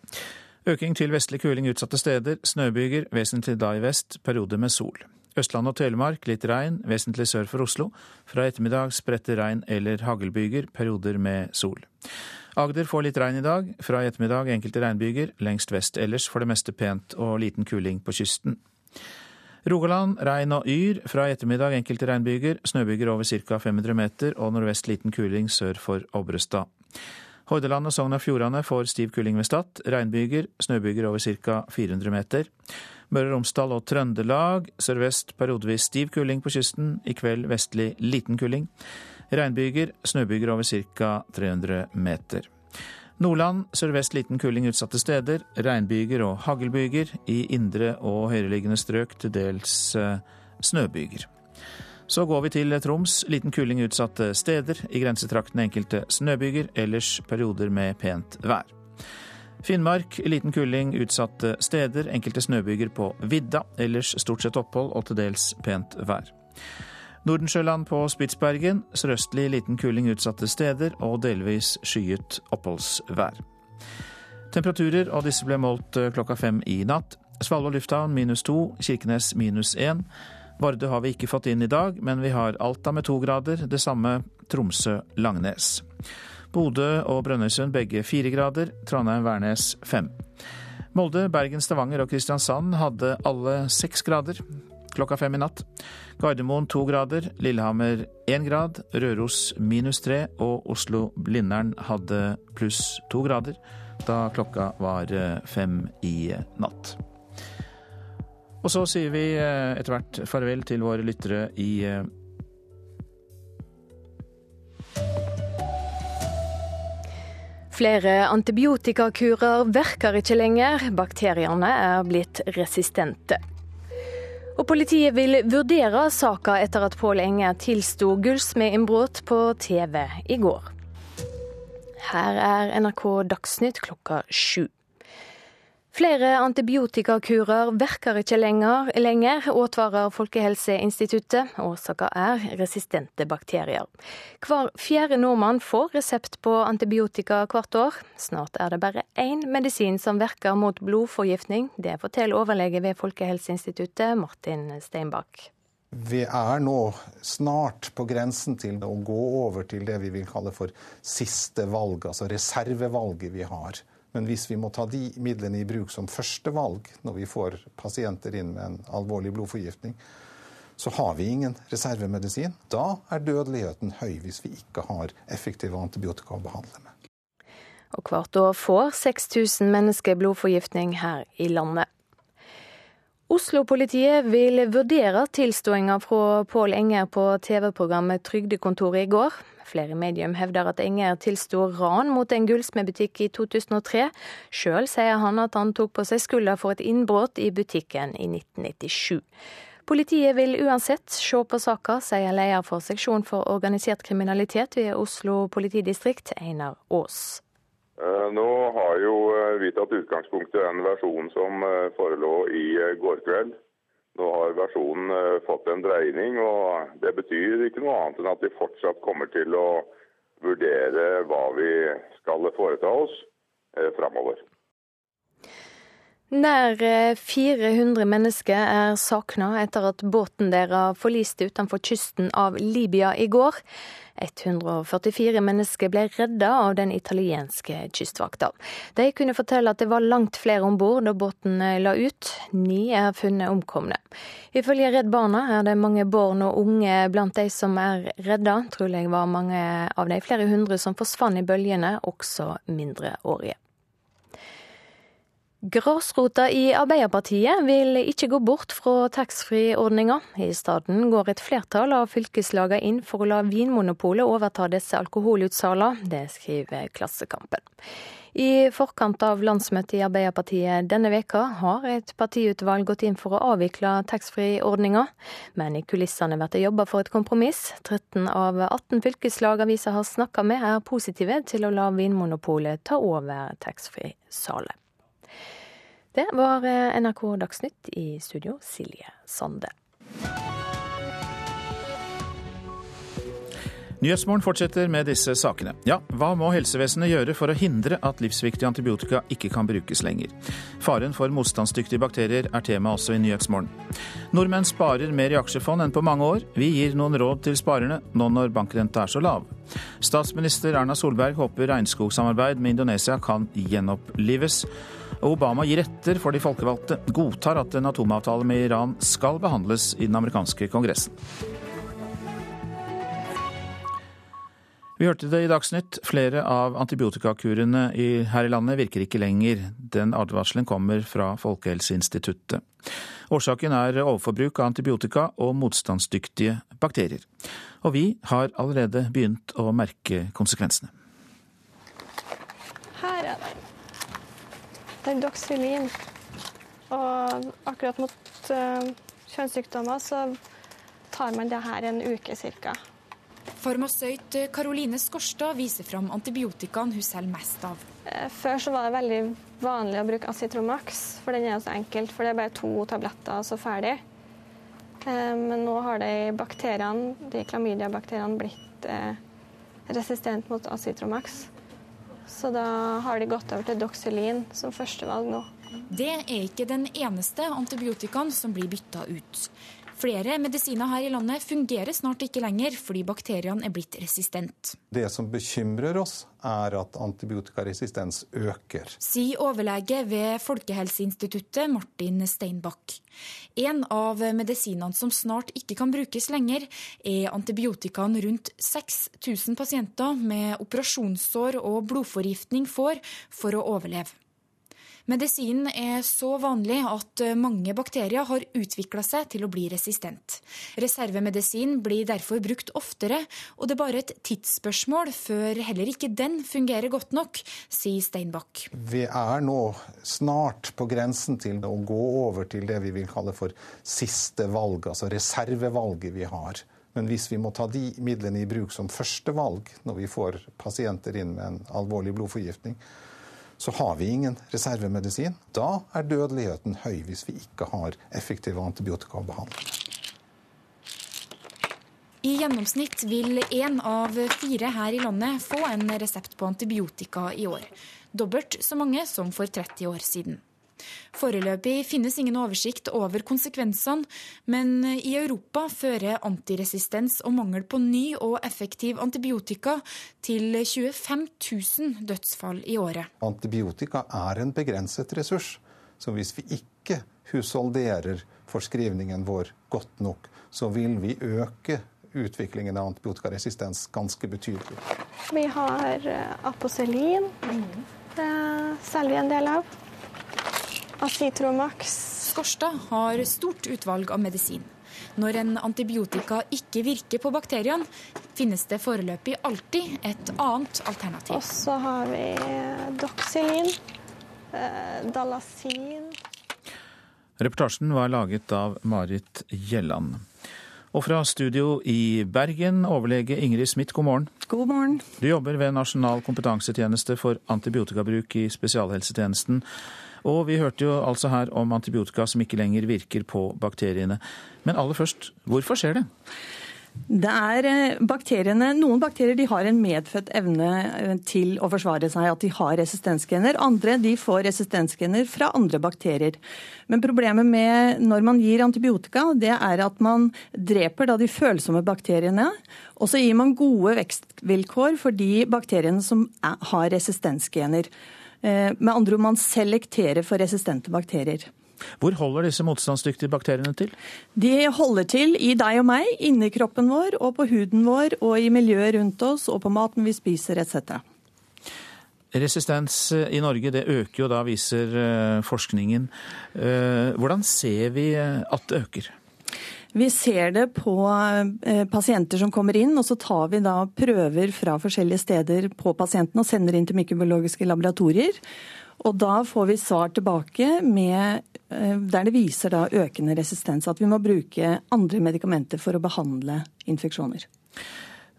Øking til vestlig kuling utsatte steder. Snøbyger, vesentlig da i vest. Periode med sol. Østland og Telemark litt regn, vesentlig sør for Oslo. Fra ettermiddag spredte regn eller haglbyger, perioder med sol. Agder får litt regn i dag. Fra i ettermiddag enkelte regnbyger. Lengst vest ellers for det meste pent og liten kuling på kysten. Rogaland regn og yr. Fra i ettermiddag enkelte regnbyger. Snøbyger over ca. 500 meter og nordvest liten kuling sør for Obrestad. Hordaland og Sogn og Fjordane får stiv kuling ved Stad. Regnbyger. Snøbyger over ca. 400 meter. Møre og Romsdal og Trøndelag sørvest periodevis stiv kuling på kysten. I kveld vestlig liten kuling. Regnbyger, snøbyger over ca. 300 meter. Nordland sørvest liten kuling utsatte steder. Regnbyger og haglbyger. I indre og høyereliggende strøk til dels eh, snøbyger. Så går vi til Troms. Liten kuling utsatte steder. I grensetraktene enkelte snøbyger. Ellers perioder med pent vær. Finnmark liten kuling utsatte steder, enkelte snøbyger på vidda. Ellers stort sett opphold og til dels pent vær. Nordensjøland på Spitsbergen sørøstlig liten kuling utsatte steder og delvis skyet oppholdsvær. Temperaturer, og disse ble målt eh, klokka fem i natt. Svalbard lufthavn minus to, Kirkenes minus én. Vardø har vi ikke fått inn i dag, men vi har Alta med to grader, det samme Tromsø-Langnes. Bodø og Brønnøysund begge fire grader, Trondheim-Værnes fem. Molde, Bergen, Stavanger og Kristiansand hadde alle seks grader. klokka fem i natt. Gardermoen to grader, Lillehammer én grad, Røros minus tre og Oslo-Blindern hadde pluss to grader da klokka var eh, fem i natt. Og så sier vi eh, etter hvert farvel til våre lyttere i eh, Flere antibiotikakurer virker ikke lenger, bakteriene er blitt resistente. Og politiet vil vurdere saka etter at Pål Enger tilsto gullsmedinnbrudd på TV i går. Her er NRK Dagsnytt klokka sju. Flere antibiotikakurer virker ikke lenger, lenger advarer Folkehelseinstituttet. Årsaka er resistente bakterier. Hver fjerde nordmann får resept på antibiotika hvert år. Snart er det bare én medisin som virker mot blodforgiftning. Det forteller overlege ved Folkehelseinstituttet, Martin Steinbakk. Vi er nå snart på grensen til å gå over til det vi vil kalle for siste valg, altså reservevalget vi har. Men hvis vi må ta de midlene i bruk som førstevalg når vi får pasienter inn med en alvorlig blodforgiftning, så har vi ingen reservemedisin. Da er dødeligheten høy hvis vi ikke har effektive antibiotika å behandle med. Og hvert år får 6000 mennesker blodforgiftning her i landet. Oslo-politiet vil vurdere tilståinga fra Pål Enger på TV-programmet Trygdekontoret i går. Flere medium hevder at Enger tilsto ran mot en gullsmedbutikk i 2003. Sjøl sier han at han tok på seg skylda for et innbrudd i butikken i 1997. Politiet vil uansett se på saka, sier leder for seksjon for organisert kriminalitet ved Oslo politidistrikt, Einar Aas. Eh, nå har jo eh, vi tatt utgangspunkt i den versjonen som eh, forelå i går kveld. Nå har versjonen fått en dreining, og det betyr ikke noe annet enn at vi fortsatt kommer til å vurdere hva vi skal foreta oss framover. Nær 400 mennesker er savna etter at båten deres forliste utenfor kysten av Libya i går. 144 mennesker ble redda av den italienske kystvakta. De kunne fortelle at det var langt flere om bord da båten la ut. Ni er funnet omkomne. Ifølge Redd Barna er det mange barn og unge blant de som er redda. Trolig var mange av de flere hundre som forsvant i bølgene, også mindreårige. Grasrota i Arbeiderpartiet vil ikke gå bort fra taxfree-ordninga. I stedet går et flertall av fylkeslagene inn for å la Vinmonopolet overta disse alkoholutsalgene. Det skriver Klassekampen. I forkant av landsmøtet i Arbeiderpartiet denne veka har et partiutvalg gått inn for å avvikle taxfree-ordninga, men i kulissene blir det jobba for et kompromiss. 13 av 18 fylkeslag avisa har snakka med, er positive til å la Vinmonopolet ta over taxfree-salet. Det var eh, NRK Dagsnytt i studio, Silje Sande. Nyhetsmorgen fortsetter med disse sakene. Ja, hva må helsevesenet gjøre for å hindre at livsviktig antibiotika ikke kan brukes lenger? Faren for motstandsdyktige bakterier er tema også i Nyhetsmorgen. Nordmenn sparer mer i aksjefond enn på mange år. Vi gir noen råd til sparerne nå når bankrenta er så lav. Statsminister Erna Solberg håper regnskogsamarbeid med Indonesia kan gjenopplives. Obama gir etter for de folkevalgte, godtar at en atomavtale med Iran skal behandles i den amerikanske kongressen. Vi hørte det i Dagsnytt. Flere av antibiotikakurene her i landet virker ikke lenger. Den advarselen kommer fra Folkehelseinstituttet. Årsaken er overforbruk av antibiotika og motstandsdyktige bakterier. Og vi har allerede begynt å merke konsekvensene. Her er det. Det er doxylin. Og akkurat mot uh, kjønnssykdommer så tar man det her en uke ca. Farmasøyt Karoline Skorstad viser fram antibiotikaen hun selger mest av. Eh, før så var det veldig vanlig å bruke Acitromax, for den er så enkelt. For det er bare to tabletter, og så ferdig. Eh, men nå har de bakteriene, de klamydia-bakteriene blitt resistent mot Acitromax. Så da har de gått over til Doxylin som førstevalg nå. Det er ikke den eneste antibiotikaen som blir bytta ut. Flere medisiner her i landet fungerer snart ikke lenger fordi bakteriene er blitt resistent. Det som bekymrer oss, er at antibiotikaresistens øker. Sier overlege ved Folkehelseinstituttet Martin Steinbakk. En av medisinene som snart ikke kan brukes lenger, er antibiotikaen rundt 6000 pasienter med operasjonssår og blodforgiftning får for å overleve. Medisinen er så vanlig at mange bakterier har utvikla seg til å bli resistent. Reservemedisin blir derfor brukt oftere, og det er bare et tidsspørsmål før heller ikke den fungerer godt nok, sier Steinbakk. Vi er nå snart på grensen til å gå over til det vi vil kalle for siste valg, altså reservevalget vi har. Men hvis vi må ta de midlene i bruk som første valg når vi får pasienter inn med en alvorlig blodforgiftning, så har vi ingen reservemedisin. Da er dødeligheten høy hvis vi ikke har effektiv antibiotikabehandling. I gjennomsnitt vil én av fire her i landet få en resept på antibiotika i år. Dobbelt så mange som for 30 år siden. Foreløpig finnes ingen oversikt over konsekvensene, men i Europa fører antiresistens og mangel på ny og effektiv antibiotika til 25 000 dødsfall i året. Antibiotika er en begrenset ressurs, så hvis vi ikke husholderer forskrivningen vår godt nok, så vil vi øke utviklingen av antibiotikaresistens ganske betydelig. Vi har eh, aposelin. Det selger vi en del av. Acitromax. Skorstad har stort utvalg av medisin. Når en antibiotika ikke virker på bakteriene, finnes det foreløpig alltid et annet alternativ. Og så har vi Doxylin, eh, Dalasin Reportasjen var laget av Marit Gjelland. Og fra studio i Bergen, overlege Ingrid Smith, god morgen. God morgen. Du jobber ved Nasjonal kompetansetjeneste for antibiotikabruk i spesialhelsetjenesten. Og vi hørte jo altså her om antibiotika som ikke lenger virker på bakteriene. Men aller først, hvorfor skjer det? Det er eh, bakteriene, Noen bakterier de har en medfødt evne eh, til å forsvare seg, at de har resistensgener. Andre de får resistensgener fra andre bakterier. Men problemet med når man gir antibiotika, det er at man dreper da de følsomme bakteriene. Og så gir man gode vekstvilkår for de bakteriene som har resistensgener. Eh, med andre ord, man selekterer for resistente bakterier. Hvor holder disse motstandsdyktige bakteriene til? De holder til i deg og meg, inni kroppen vår og på huden vår og i miljøet rundt oss og på maten vi spiser etc. Resistens i Norge det øker jo da, viser eh, forskningen. Eh, hvordan ser vi at det øker? Vi ser det på pasienter som kommer inn, og så tar vi da prøver fra forskjellige steder på pasienten og sender inn til mikrobiologiske laboratorier. Og da får vi svar tilbake med, eh, der det viser da økende resistens. At vi må bruke andre medikamenter for å behandle infeksjoner.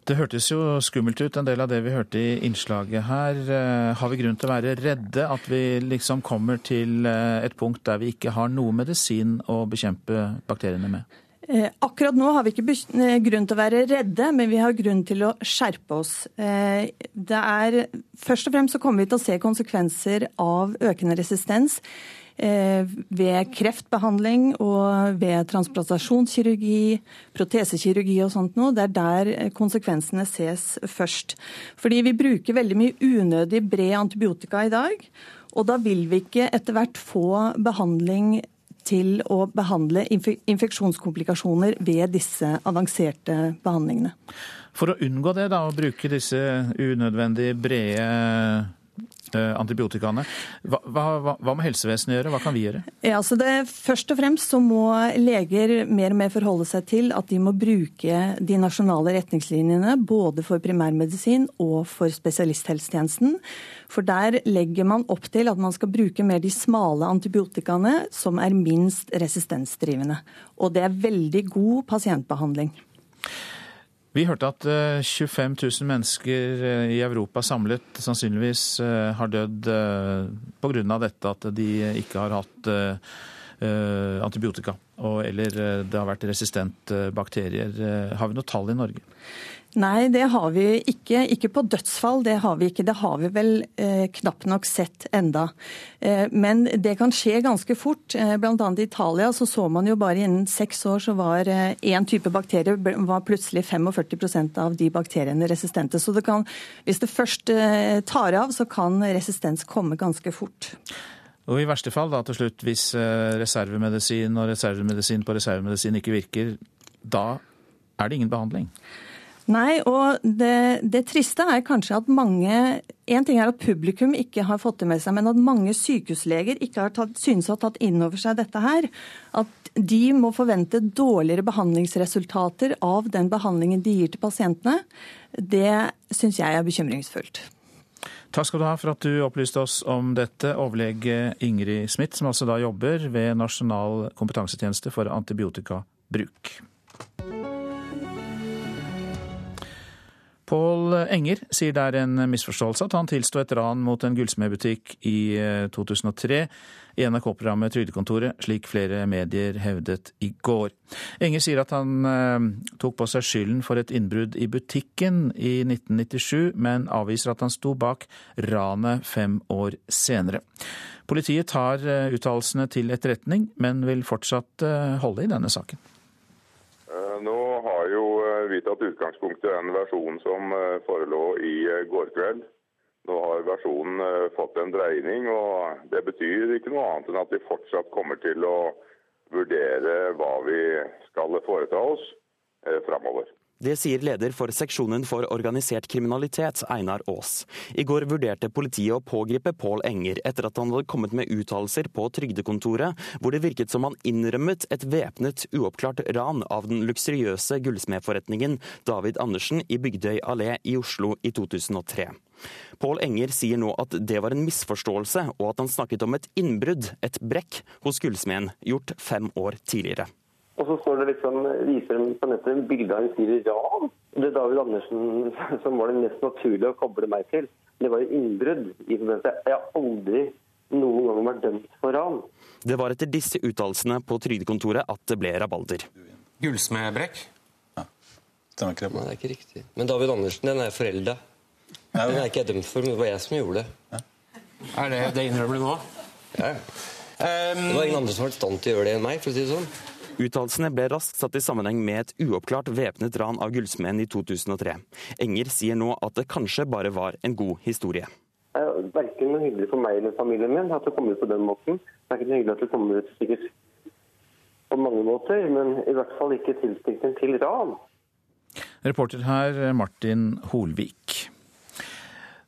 Det hørtes jo skummelt ut, en del av det vi hørte i innslaget her. Eh, har vi grunn til å være redde at vi liksom kommer til eh, et punkt der vi ikke har noe medisin å bekjempe bakteriene med? Eh, akkurat nå har vi ikke eh, grunn til å være redde, men vi har grunn til å skjerpe oss. Eh, det er, først og fremst så kommer vi til å se konsekvenser av økende resistens ved kreftbehandling og ved transplantasjonskirurgi, protesekirurgi og sånt noe. Det er der konsekvensene ses først. Fordi vi bruker veldig mye unødig bred antibiotika i dag. Og da vil vi ikke etter hvert få behandling til å behandle infeksjonskomplikasjoner ved disse avanserte behandlingene. For å unngå det, da, å bruke disse unødvendig brede antibiotikaene. Hva, hva, hva, må helsevesenet gjøre, hva kan vi gjøre? Ja, altså det, først og fremst så må leger mer og mer forholde seg til at de må bruke de nasjonale retningslinjene både for primærmedisin og for spesialisthelsetjenesten. For der legger man opp til at man skal bruke mer de smale antibiotikaene som er minst resistensdrivende. Og det er veldig god pasientbehandling. Vi hørte at 25 eh, 000 mennesker eh, i Europa samlet sannsynligvis eh, har dødd pga. dette at de ikke har hatt antibiotika, eller det har vært resistente bakterier. Har vi noe tall i Norge? Nei, det har vi ikke. Ikke på dødsfall, det har vi ikke. Det har vi vel eh, knapt nok sett enda. Eh, men det kan skje ganske fort. Eh, Bl.a. i Italia så så man jo bare innen seks år så var én eh, type bakterie var plutselig 45% av de bakteriene resistente. Så det kan, hvis det først eh, tar av, så kan resistens komme ganske fort. Og i verste fall, da til slutt, hvis eh, reservemedisin og reservemedisin på reservemedisin ikke virker, da er det ingen behandling? Nei, og det, det, triste er kanskje at mange En ting er at publikum ikke har fått det med seg, men at mange sykehusleger ikke har tatt, synes å ha tatt inn over seg dette her. At de må forvente dårligere behandlingsresultater av den behandlingen de gir til pasientene. Det syns jeg er bekymringsfullt. Takk skal du ha for at du opplyste oss om dette, overlege Ingrid Smith, som altså da jobber ved Nasjonal kompetansetjeneste for antibiotikabruk. Pål Enger sier det er en misforståelse at han tilsto et ran mot en gullsmedbutikk i 2003 eh, i NRK-programmet Trygdekontoret, slik flere medier hevdet i går. Enger sier at han eh, tok på seg skylden for et innbrudd i butikken i 1997, men avviser at han sto bak ranet fem år senere. Politiet tar eh, uttalelsene til etterretning, men vil fortsatt holde i denne saken vi tatt utgangspunkt i den versjonen som eh, forelå i eh, går kveld. Nå har versjonen eh, fått en dreining, og det betyr ikke noe annet enn at vi fortsatt kommer til å vurdere hva vi skal foreta oss framover. Det sier leder for seksjonen for organisert kriminalitet, Einar Aas. I går vurderte politiet å pågripe Pål Enger etter at han hadde kommet med uttalelser på trygdekontoret, hvor det virket som han innrømmet et væpnet, uoppklart ran av den luksuriøse gullsmedforretningen David Andersen i Bygdøy allé i Oslo i 2003. Pål Enger sier nå at det var en misforståelse, og at han snakket om et innbrudd, et brekk, hos gullsmeden, gjort fem år tidligere. Og så står det liksom, viser de på nettet en bilde av en fyr i ran. Det er David Andersen som var det mest naturlige å koble meg til. Det var jo innbrudd. Jeg har aldri noen gang vært dømt for ran. Det var etter disse uttalelsene på Trygdekontoret at det ble rabalder. Gullsmedbrekk? Ja. Stemmer ikke det? Nei, det er ikke riktig. Men David Andersen, den er forelda. Den er ikke jeg dømt for, men det var jeg som gjorde det. Ja. Er det det innrømmer du nå? Ja. Um, det var ingen andre som var i stand til å gjøre det enn meg, for å si det sånn. Uttalelsene ble raskt satt i sammenheng med et uoppklart væpnet ran av gullsmeden i 2003. Enger sier nå at det kanskje bare var en god historie. Det er verken noe hyggelig for meg eller familien min at det kommer ut på den måten. Det er ikke noe hyggelig at det kommer ut sikkert på mange måter, men i hvert fall ikke tilknytning til ran. Reporter her Martin Holvik.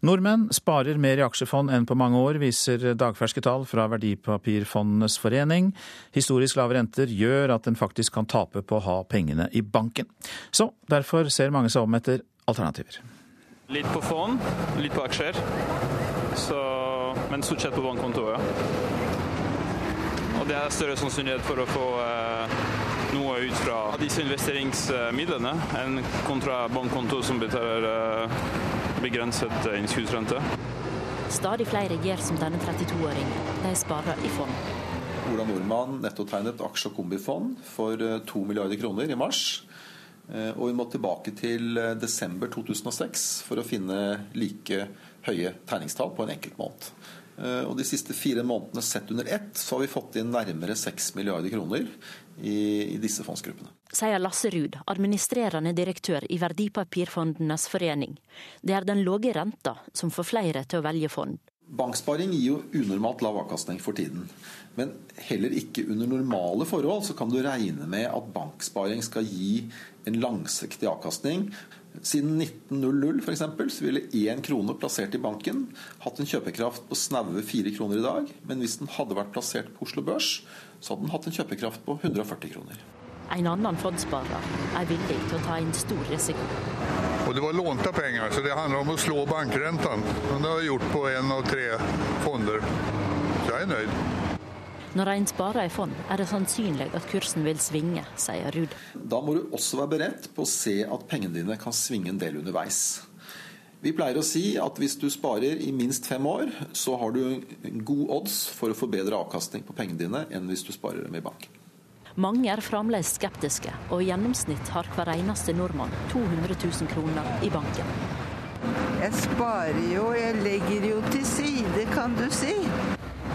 Nordmenn sparer mer i aksjefond enn på mange år, viser dagferske tall fra Verdipapirfondenes forening. Historisk lave renter gjør at en faktisk kan tape på å ha pengene i banken. Så derfor ser mange seg om etter alternativer. Litt på fond, litt på aksjer. Så, men stort sett på bankkonto, ja. Og det er større sannsynlighet for å få eh, noe ut fra disse investeringsmidlene enn kontra bankkonto som betaler eh, begrenset eh, innskuddsrente. Stadig flere gjør som denne 32-åringen. De sparer i fond. Ola Nordmann nettotegnet aksje- og kombifond for 2 eh, milliarder kroner i mars. Eh, og vi må tilbake til desember 2006 for å finne like høye tegningstall på en enkelt måned. Og De siste fire månedene sett under ett så har vi fått inn nærmere 6 milliarder kroner i, i disse fondsgruppene sier Lasse Ruud, administrerende direktør i Verdipapirfondenes forening. Det er den lave renta som får flere til å velge fond. Banksparing gir jo unormalt lav avkastning for tiden. Men heller ikke under normale forhold så kan du regne med at banksparing skal gi en langsiktig avkastning. Siden 1900 for eksempel, så ville én krone plassert i banken hatt en kjøpekraft på snaue fire kroner i dag. Men hvis den hadde vært plassert på Oslo Børs, så hadde den hatt en kjøpekraft på 140 kroner. En annen fondssparer er villig til å ta en stor risiko. Og det var lånte penger, så det handler om å slå bankrenten. Men det har jeg gjort på en av tre fonder. Så jeg er nøyd. Når en sparer i fond, er det sannsynlig at kursen vil svinge, sier Ruud. Da må du også være beredt på å se at pengene dine kan svinge en del underveis. Vi pleier å si at hvis du sparer i minst fem år, så har du god odds for å få bedre avkastning på pengene dine enn hvis du sparer dem i bank. Mange er fremdeles skeptiske, og i gjennomsnitt har hver eneste nordmann 200 000 kroner i banken. Jeg sparer jo, jeg legger jo til side, kan du si.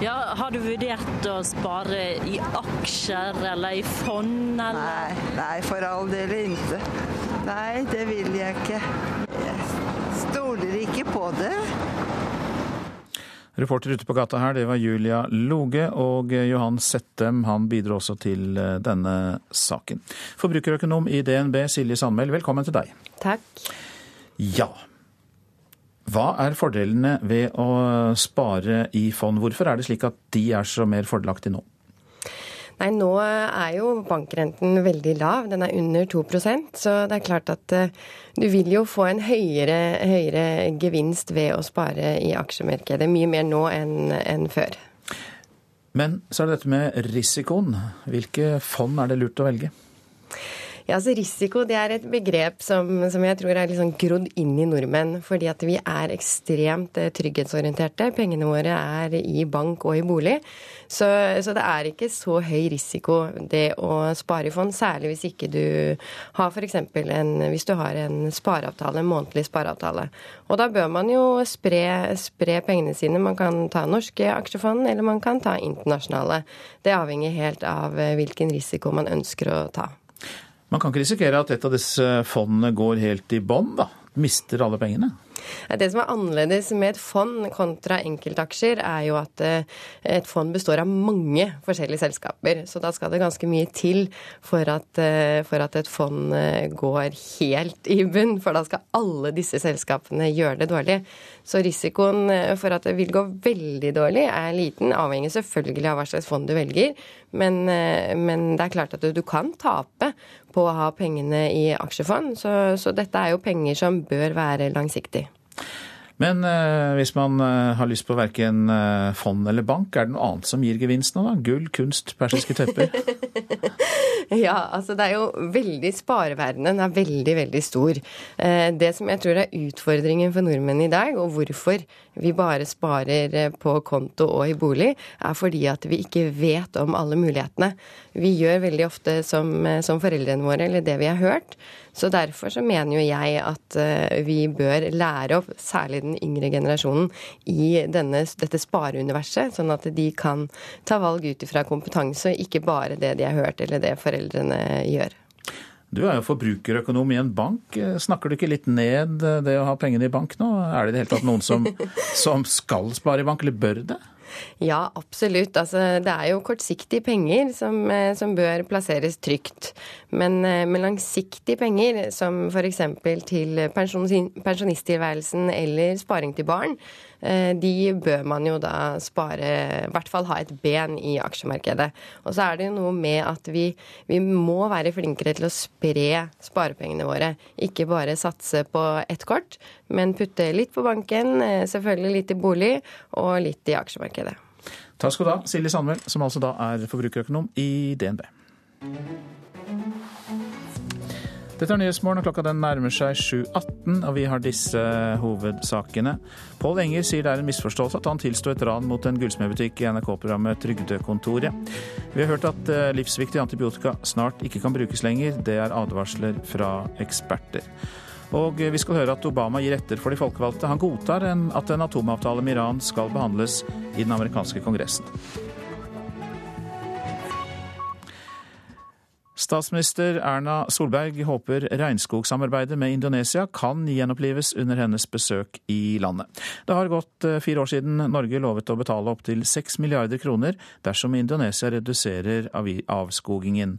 Ja, Har du vurdert å spare i aksjer eller i fond? Eller? Nei, nei, for all del ikke. Nei, det vil jeg ikke. Jeg stoler ikke på det. Reporter ute på gata her, det var Julia Loge, og Johan Settem han bidro også til eh, denne saken. Forbrukerøkonom i DNB, Silje Sandmæl, velkommen til deg. Takk. Ja. Hva er fordelene ved å spare i fond? Hvorfor er det slik at de er så mer fordelaktige nå? Nei, nå er jo bankrenten veldig lav. Den er under 2% så det er klart at uh, du vil jo få en høyere, høyere, gevinst ved å spare i aksjemarkedet. Mye mer nå enn, enn før. Men så er det dette med risikoen. Hvilke fond er det lurt å velge? Ja, altså Risiko det er et begrep som, som jeg tror er liksom grodd inn i nordmenn. Fordi at vi er ekstremt eh, trygghetsorienterte. Pengene våre er i bank og i bolig. Så, så, det er ikke så høy risiko det å spare i fond, særlig hvis ikke du har f.eks. en en spareavtale, en månedlig spareavtale. Og da bør man jo spre, spre pengene sine. Man kan ta norske aksjefond, eller man kan ta internasjonale. Det avhenger helt av eh, hvilken risiko man ønsker å ta. Man kan ikke risikere at et av disse fondene går helt i bånn, da? Mister alle pengene? Det som er annerledes med et fond kontra enkeltaksjer, er jo at eh, et fond består av mange forskjellige selskaper. Så da skal det ganske mye til for at, eh, for at et fond eh, går helt i bunn. For da skal alle disse selskapene gjøre det dårlig. Så risikoen for at det vil gå veldig dårlig, er liten. Avhengig selvfølgelig av hva slags fond du velger. Men, men det er klart at du, du, kan tape på å ha pengene i aksjefond. Så, så dette er jo penger som bør være langsiktig. Men eh, hvis man eh, har lyst på verken eh, fond eller bank, er det noe annet som gir gevinst nå, da? Gull, kunst, persiske tepper? ja, altså det er jo veldig Spareverdenen er veldig, veldig stor. Eh, det som jeg tror er utfordringen for nordmenn i dag, og hvorfor vi bare sparer eh, på konto og i bolig, er fordi at vi ikke vet om alle mulighetene. Vi gjør veldig ofte som, eh, som foreldrene våre, eller det vi har hørt. Så derfor så mener jo jeg at eh, vi bør lære opp særlig den yngre generasjonen i denne, dette spareuniverset, sånn at de kan ta valg ut ifra kompetanse, ikke bare det de har hørt eller det foreldrene gjør. Du er jo forbrukerøkonom i en bank. Snakker du ikke litt ned det å ha pengene i bank nå? Er det i det hele tatt noen som, som skal spare i bank, eller bør det? Ja, absolutt. Altså, det er jo kortsiktige penger som, eh, som bør plasseres trygt. Men eh, med langsiktige penger, som f.eks. til pensjonisttilværelsen eller sparing til barn, eh, de bør man jo da spare I hvert fall ha et ben i aksjemarkedet. Og så er det jo noe med at vi, vi må være flinkere til å spre sparepengene våre. Ikke bare satse på ett kort, men putte litt på banken, selvfølgelig litt i bolig og litt i aksjemarkedet. Takk skal du ha, Silje Sandmæl, som altså da er forbrukerøkonom i DNB. Dette er Nyhetsmorgen, og klokka den nærmer seg 7.18, og vi har disse hovedsakene. Pål Enger sier det er en misforståelse at han tilsto et ran mot en gullsmedbutikk i NRK-programmet Trygdekontoret. Vi har hørt at livsviktige livsviktig antibiotika snart ikke kan brukes lenger. Det er advarsler fra eksperter. Og vi skal høre at Obama gir etter for de folkevalgte. Han godtar at en atomavtale med Iran skal behandles i den amerikanske kongressen. Statsminister Erna Solberg håper regnskogsamarbeidet med Indonesia kan gjenopplives under hennes besøk i landet. Det har gått eh, fire år siden Norge lovet å betale opptil seks milliarder kroner dersom Indonesia reduserer avskogingen.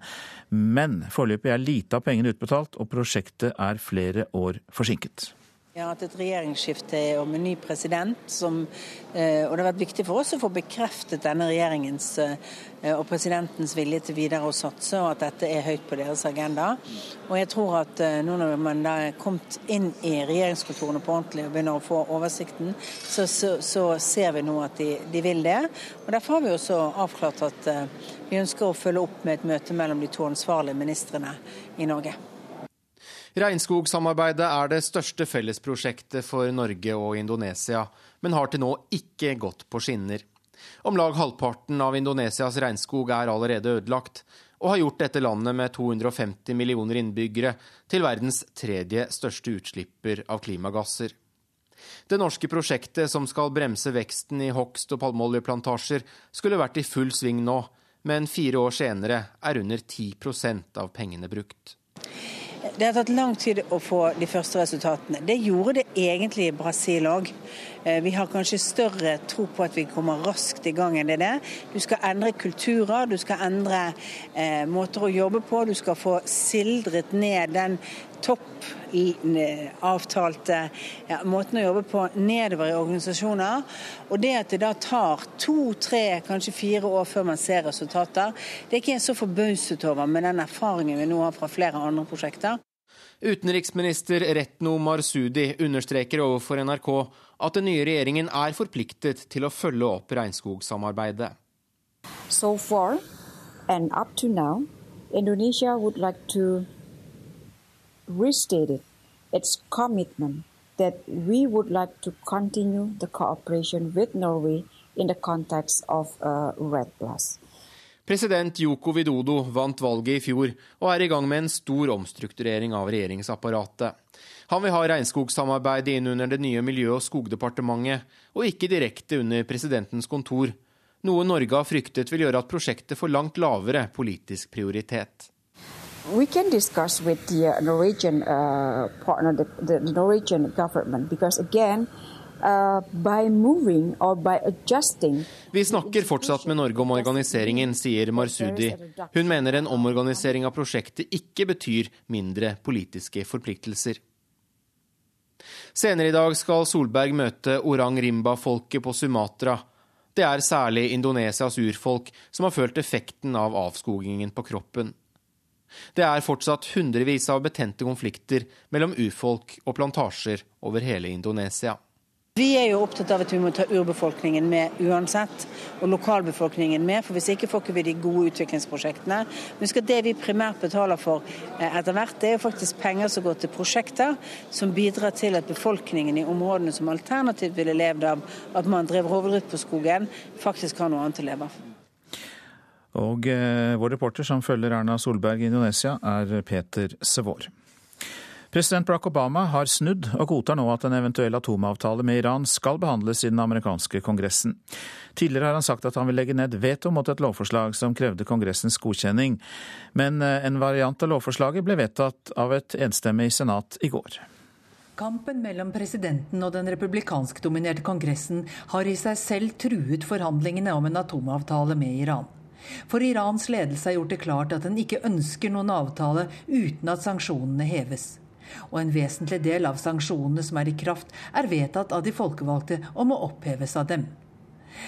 Men foreløpig er lite av pengene utbetalt, og prosjektet er flere år forsinket. Vi har hatt et regjeringsskifte om en ny president, som, eh, og det har vært viktig for oss å få bekreftet denne regjeringens eh, og presidentens vilje til videre å satse, og at dette er høyt på deres agenda. Og jeg tror at eh, nå når man da er kommet inn i regjeringskontorene på ordentlig og begynner å få oversikten, så, så, så ser vi nå at de, de, vil det. Og Derfor har vi også avklart at vi ønsker å følge opp med et møte mellom de to ansvarlige ministrene i Norge. Regnskogsamarbeidet er det største fellesprosjektet for Norge og Indonesia, men har til nå ikke gått på skinner. Om lag halvparten av Indonesias regnskog er allerede ødelagt, og har gjort dette landet med 250 millioner innbyggere til verdens tredje største utslipper av klimagasser. Det norske prosjektet som skal bremse veksten i hogst og palmeoljeplantasjer, skulle vært i full sving nå, men fire år senere er under 10% av pengene brukt. Det har tatt lang tid å få de første resultatene. Det gjorde det egentlig i Brasil òg. Eh, vi har kanskje større tro på at vi kommer raskt i gang enn det. er. Du skal endre kulturer, du skal endre eh, måter å jobbe på. Du skal få sildret ned den toppavtalte ja, måten å jobbe på nedover i organisasjoner. Og det at det da tar to, tre, kanskje fire år før man ser resultater, det er ikke jeg så forbauset over med den erfaringen vi nå har fra flere andre prosjekter. Utenriksminister Retno Marsudi understreker overfor NRK at den nye regjeringen er forpliktet til å følge opp regnskogsamarbeidet. So far, and up to now, Indonesia would like to restate its commitment that we would like to continue the Norway context of uh, RED Plus. President Joko Widodo vant valget i fjor og er i gang med en stor omstrukturering av regjeringsapparatet. Han vil ha regnskogsamarbeidet inn under det nye Miljø- og skogdepartementet, og ikke direkte under presidentens kontor, noe Norge har fryktet vil gjøre at prosjektet får langt lavere politisk prioritet. We can discuss with the Norwegian uh, partner, the, the Norwegian government, because again, Uh, Vi snakker fortsatt med Norge om organiseringen, sier Marsudi. Hun mener en omorganisering av prosjektet ikke betyr mindre politiske forpliktelser. Senere i dag skal Solberg møte Orang Rimba-folket på Sumatra. Det er særlig Indonesias urfolk som har følt effekten av avskogingen på kroppen. Det er fortsatt hundrevis av betente konflikter mellom urfolk og plantasjer over hele Indonesia. Vi er jo opptatt av at vi må ta urbefolkningen med uansett, og lokalbefolkningen med. for Hvis ikke får vi de gode utviklingsprosjektene. Husk at det vi primært betaler for eh, etter hvert, det er jo faktisk penger som går til prosjekter som bidrar til at befolkningen i områdene som alternativt ville levd av at man drev rovdrift på skogen, faktisk har noe annet å leve av. Og eh, vår reporter som følger Erna Solberg i Indonesia, er Peter Sevår. President Barack Obama har snudd og godtar nå at en eventuell atomavtale med Iran skal behandles i den amerikanske kongressen. Tidligere har han sagt at han vil legge ned veto mot et lovforslag som krevde kongressens godkjenning, men eh, en variant av lovforslaget ble vedtatt av et enstemmig senat i går. Kampen mellom presidenten og den republikanskdominerte kongressen har i seg selv truet forhandlingene om en atomavtale med Iran. For Irans ledelse har gjort det klart at den ikke ønsker noen avtale uten at sanksjonene heves og en vesentlig del av sanksjonene som er i kraft, er vedtatt av de folkevalgte og må oppheves av dem.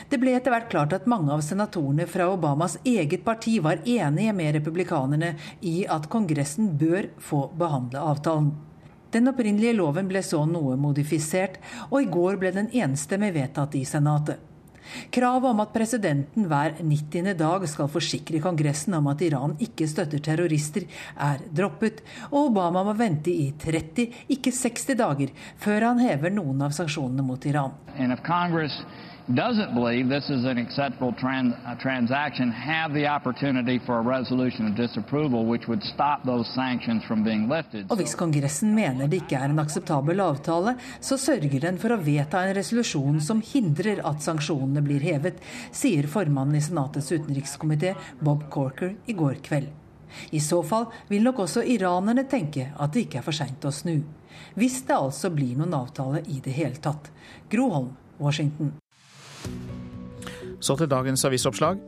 Det ble etter hvert klart at mange av senatorene fra Obamas eget parti var enige med republikanerne i at Kongressen bør få behandle avtalen. Den opprinnelige loven ble så noe modifisert, og i går ble den enstemmig vedtatt i Senatet. Kravet om at presidenten hver 90. dag skal forsikre Kongressen om at Iran ikke støtter terrorister, er droppet, og Obama må vente i 30, ikke 60 dager før han hever noen av sanksjonene mot Iran doesn't believe this is an acceptable trans uh, transaction have the opportunity for a resolution of disapproval which would stop those sanctions from being lifted. Og hvis Kongressen mener det ikke er en akseptabel avtale, så sørger den for å vedta en resolusjon som hindrer at sanksjonene blir hevet, sier formannen i Senatets utenrikskomité Bob Corker i går kveld. I så fall vil nok også iranerne tenke at det ikke er for seint å snu. Hvis det altså blir noen avtale i det hele tatt. Groholm, Washington. Så til dagens avisoppslag.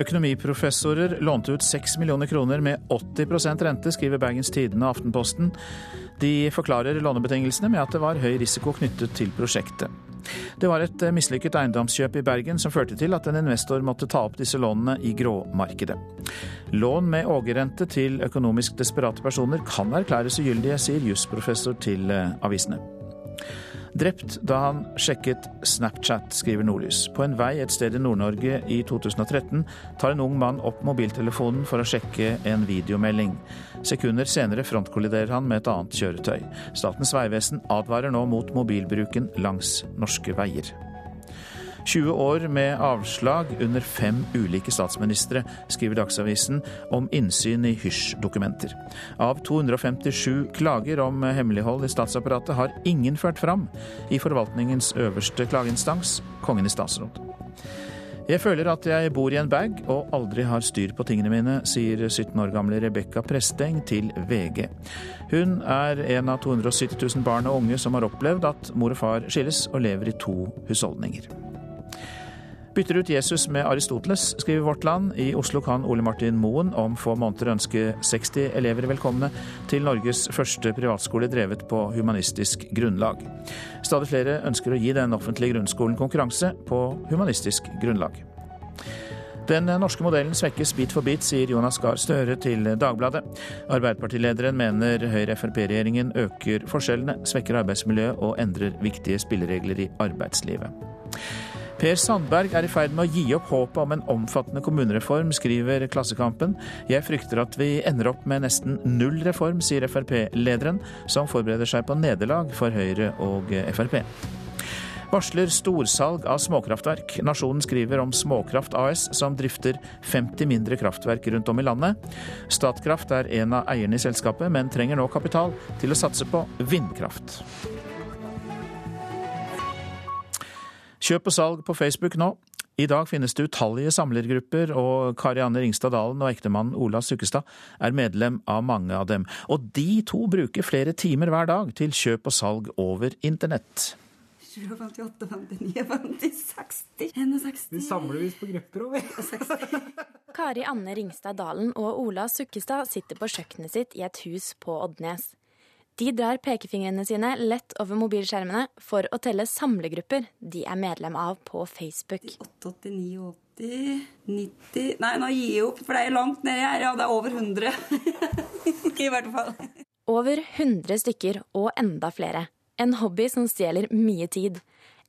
Økonomiprofessorer lånte ut 6 millioner kroner med 80% rente, skriver Bergens Tidende og Aftenposten. De forklarer lånebetingelsene med at det var høy risiko knyttet til prosjektet. Det var et mislykket eiendomskjøp i Bergen som førte til at en investor måtte ta opp disse lånene i gråmarkedet. Lån med ågerrente til økonomisk desperate personer kan erklæres ugyldige, sier jusprofessor til avisene. Drept da han sjekket Snapchat, skriver Nordlys. På en vei et sted i Nord-Norge i 2013 tar en ung mann opp mobiltelefonen for å sjekke en videomelding. Sekunder senere frontkolliderer han med et annet kjøretøy. Statens vegvesen advarer nå mot mobilbruken langs norske veier. 20 år med avslag under fem ulike statsministre, skriver Dagsavisen om innsyn i hysj-dokumenter. Av 257 klager om hemmelighold i statsapparatet har ingen ført fram i forvaltningens øverste klageinstans, Kongen i statsråd. Jeg føler at jeg bor i en bag og aldri har styr på tingene mine, sier 17 år gamle Rebekka Presteng til VG. Hun er en av 270 000 barn og unge som har opplevd at mor og far skilles og lever i to husholdninger. Bytter ut Jesus med Aristoteles, skriver Vårt Land. I Oslo kan Ole Martin Moen om få måneder ønske 60 elever velkomne til Norges første privatskole drevet på humanistisk grunnlag. Stadig flere ønsker å gi den offentlige grunnskolen konkurranse på humanistisk grunnlag. Den norske modellen svekkes bit for bit, sier Jonas Gahr Støre til Dagbladet. Arbeiderpartilederen mener Høyre-Frp-regjeringen øker forskjellene, svekker arbeidsmiljøet og endrer viktige spilleregler i arbeidslivet. Per Sandberg er i ferd med å gi opp håpet om en omfattende kommunereform, skriver Klassekampen. Jeg frykter at vi ender opp med nesten null reform, sier Frp-lederen, som forbereder seg på nederlag for Høyre og Frp. Varsler storsalg av småkraftverk. Nasjonen skriver om Småkraft AS, som drifter 50 mindre kraftverk rundt om i landet. Statkraft er en av eierne i selskapet, men trenger nå kapital til å satse på vindkraft. Kjøp og salg på Facebook nå. I dag finnes det utallige samlergrupper, og Karianne Ringstad Dalen og ektemannen Ola Sukkestad er medlem av mange av dem. Og de to bruker flere timer hver dag til kjøp og salg over internett. 58, 59, 50, 60, 61 Vi samler visst på grupper over. Kari Anne Ringstad Dalen og Ola Sukkestad sitter på kjøkkenet sitt i et hus på Oddnes. De drar pekefingrene sine lett over mobilskjermene for å telle samlegrupper de er medlem av på Facebook. 88, 89, 90 Nei, nå gir jeg opp, for det er langt nedi her. Ja, det er over 100. I hvert fall. Over 100 stykker, og enda flere. En hobby som stjeler mye tid.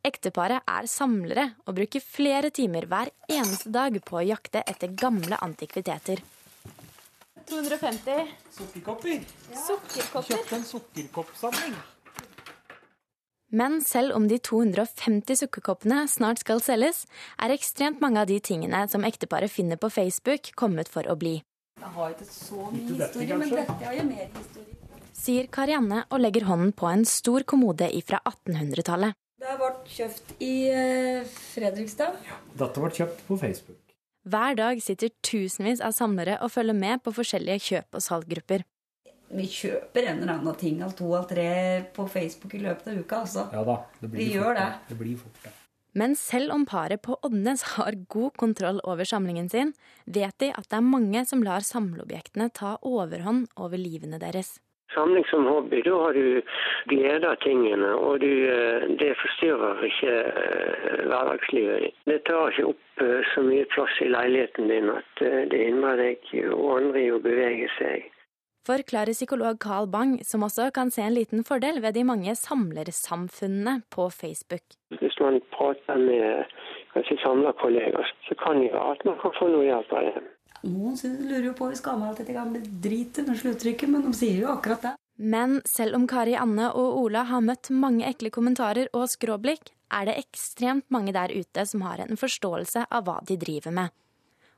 Ekteparet er samlere og bruker flere timer hver eneste dag på å jakte etter gamle antikviteter. 250. Sukkerkopper. Sukkerkopper. Kjøpte en sukkerkoppsamling. Men selv om de 250 sukkerkoppene snart skal selges, er ekstremt mange av de tingene som ekteparet finner på Facebook, kommet for å bli. Jeg har ikke så mye historie, men dette har jeg mer historie. Sier Karianne og legger hånden på en stor kommode fra 1800-tallet. Det ble kjøpt i Fredrikstad. Ja, Dette ble kjøpt på Facebook. Hver dag sitter tusenvis av samlere og følger med på forskjellige kjøp- og salggrupper. Vi kjøper en eller annen ting av to av tre på Facebook i løpet av uka, altså. Ja da, det blir Vi fort, gjør det. Det blir fort, det. Men selv om paret på Oddnes har god kontroll over samlingen sin, vet de at det er mange som lar samleobjektene ta overhånd over livene deres. Samling som hobby, da har du glede av tingene, og du, eh, det forstyrrer ikke eh, hverdagslivet ditt. Det tar ikke opp eh, så mye plass i leiligheten din at det hindrer deg og andre i å bevege seg. Forklarer psykolog Carl Bang, som også kan se en liten fordel ved de mange samlersamfunnene på Facebook. Hvis man prater med samlerkollegaer, samla så kan det være at man kan få noe hjelp av det. Noen lurer jo på hvis gammel alt dette gamle dritet med sluttrykket, men de sier jo akkurat det. Men selv om Kari Anne og Ola har møtt mange ekle kommentarer og skråblikk, er det ekstremt mange der ute som har en forståelse av hva de driver med.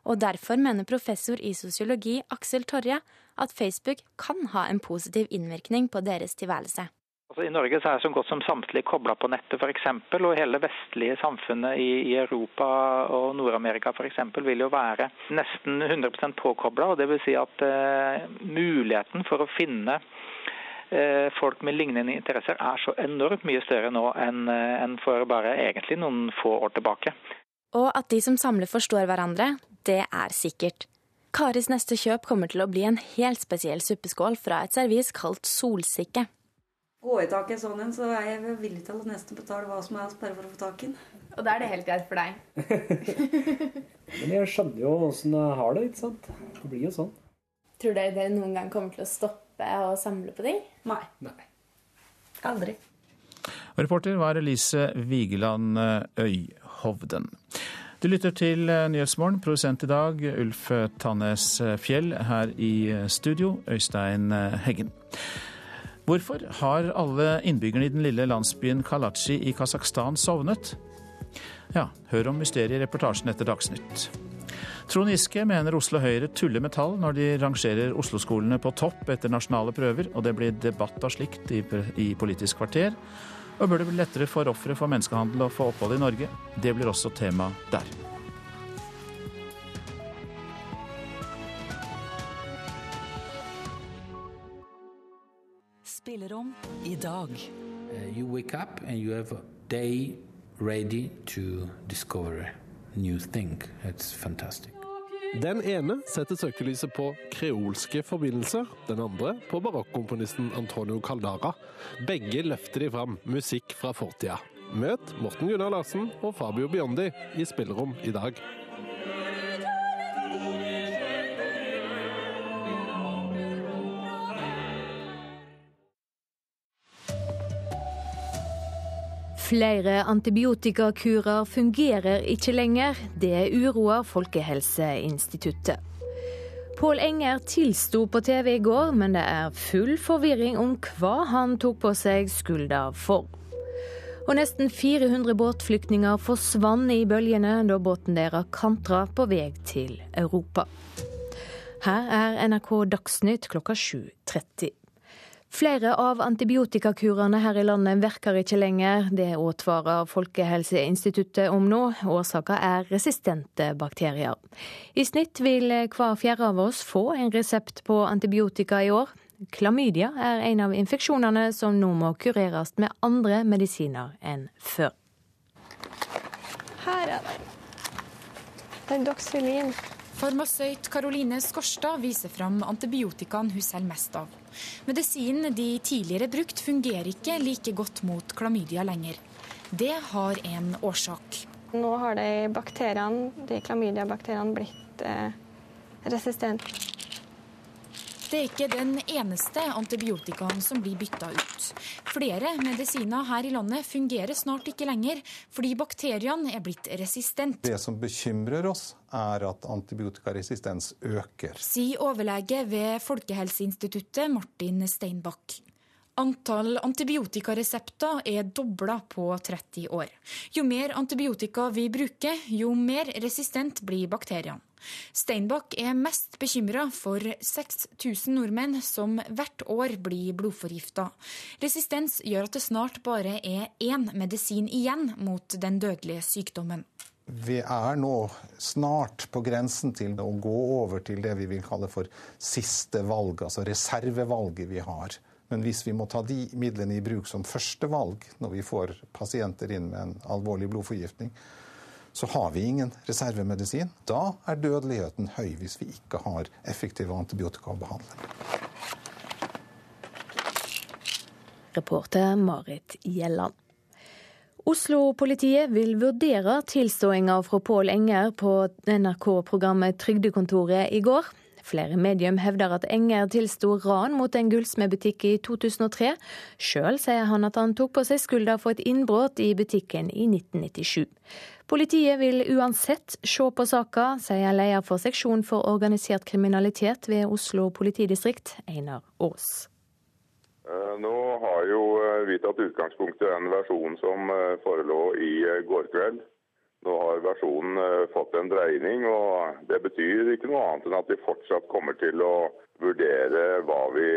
Og derfor mener professor i sosiologi Aksel Torje at Facebook kan ha en positiv innvirkning på deres tilværelse. Altså, I Norge så er så godt som samtlige kobla på nettet f.eks. Og hele vestlige samfunnet i, i Europa og Nord-Amerika f.eks. vil jo være nesten 100% påkobla. Vil si at eh, muligheten for å finne eh, folk med lignende interesser er så enormt mye større nå enn eh, enn for bare egentlig noen få år tilbake. Og at de som samler forstår hverandre, det er sikkert. Karis neste kjøp kommer til å bli en helt spesiell suppeskål fra et servis kalt solsikke. Gå i tak i en sånn en, så er jeg villig til å nesten betale hva som helst bare for å få tak i den. Og da er det helt greit for deg? Men jeg skjønner jo åssen jeg har det, ikke sant. Det blir jo sånn. Tror dere dere noen gang kommer til å stoppe å samle på ting? Nei. Nei. Aldri. Reporter var Elise Vigeland Øyhovden. Du lytter til Nyhetsmorgen. Produsent i dag Ulf Tannes Fjell. Her i studio Øystein Heggen. Hvorfor har alle innbyggerne i den lille landsbyen Kalachi i Kasakhstan sovnet? Ja, hør om mysteriet i reportasjen etter Dagsnytt. Trond Giske mener Oslo Høyre tuller med tall når de rangerer Oslo-skolene på topp etter nasjonale prøver, og det blir debatt av slikt i, i Politisk kvarter. Og bør det bli lettere for ofre for menneskehandel å få opphold i Norge? Det blir også tema der. Spillerom i dag. Uh, you wake up and you have a day ready to discover new thing. It's fantastic. Den ene setter søkelyset på kreolske forbindelser, den andre på barokkomponisten Antonio Caldara. Begge løfter de fram musikk fra fortida. Møt Morten Gunnar Larsen og Fabio Biondi i Spillerom i dag. Flere antibiotikakurer fungerer ikke lenger. Det uroer Folkehelseinstituttet. Pål Enger tilsto på TV i går, men det er full forvirring om hva han tok på seg skylda for. Og nesten 400 båtflyktninger forsvant i bølgene da båten deres kantra på vei til Europa. Her er NRK Dagsnytt klokka 7.30. Flere av antibiotikakurene her i landet virker ikke lenger. Det advarer Folkehelseinstituttet om nå. Årsaken er resistente bakterier. I snitt vil hver fjerde av oss få en resept på antibiotika i år. Klamydia er en av infeksjonene som nå må kureres med andre medisiner enn før. Her er det. Det er Doxylin. Farmasøyt Karoline Skorstad viser fram antibiotikaen hun selger mest av. Medisinen de tidligere brukt fungerer ikke like godt mot klamydia lenger. Det har en årsak. Nå har de bakteriene, de klamydia-bakteriene blitt eh, resistente. Det er ikke den eneste antibiotikaen som blir bytta ut. Flere medisiner her i landet fungerer snart ikke lenger fordi bakteriene er blitt resistent. Det som bekymrer oss, er at antibiotikaresistens øker. Sier overlege ved Folkehelseinstituttet Martin Steinbakk. Antall antibiotikaresepter er dobla på 30 år. Jo mer antibiotika vi bruker, jo mer resistent blir bakteriene. Steinbakk er mest bekymra for 6000 nordmenn som hvert år blir blodforgifta. Resistens gjør at det snart bare er én medisin igjen mot den dødelige sykdommen. Vi er nå snart på grensen til å gå over til det vi vil kalle for siste valg, altså reservevalget vi har. Men hvis vi må ta de midlene i bruk som første valg når vi får pasienter inn med en alvorlig blodforgiftning, så har vi ingen reservemedisin. Da er dødeligheten høy hvis vi ikke har effektiv antibiotikabehandling. Reporter Marit Gjelland. Oslo-politiet vil vurdere tilståinga fra Pål Enger på NRK-programmet Trygdekontoret i går. Flere medium hevder at Enger tilsto ran mot en gullsmedbutikk i 2003. Sjøl sier han at han tok på seg skylda for et innbrudd i butikken i 1997. Politiet vil uansett se på saka, sier leder for seksjon for organisert kriminalitet ved Oslo politidistrikt, Einar Aas. Nå har jo vi tatt utgangspunkt i den versjonen som forelå i går kveld. Nå har versjonen fått en dreining, og det betyr ikke noe annet enn at vi fortsatt kommer til å vurdere hva vi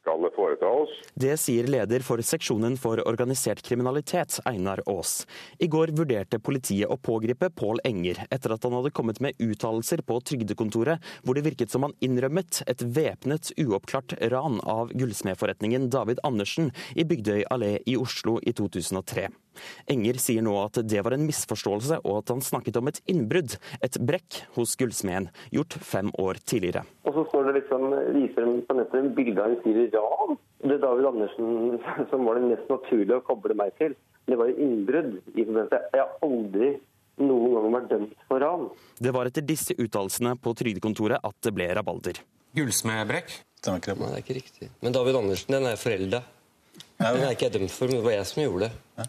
skal foreta oss. Det sier leder for seksjonen for organisert kriminalitet, Einar Aas. I går vurderte politiet å pågripe Pål Enger etter at han hadde kommet med uttalelser på Trygdekontoret hvor det virket som han innrømmet et væpnet, uoppklart ran av gullsmedforretningen David Andersen i Bygdøy allé i Oslo i 2003. Enger sier nå at det var en misforståelse, og at han snakket om et innbrudd, et brekk hos gullsmeden, gjort fem år tidligere. Og så står det liksom, viser de på nettet en bilde av en fyr i ran. Det er David Andersen som var det mest naturlige å koble meg til. Det var jo innbrudd. i. Jeg har aldri noen gang vært dømt for ran. Det var etter disse uttalelsene på Trygdekontoret at det ble rabalder. Gullsmedbrekk? Nei, det er ikke riktig. Men David Andersen, den er forelda. Den er ikke jeg dømt for, men det var jeg som gjorde det.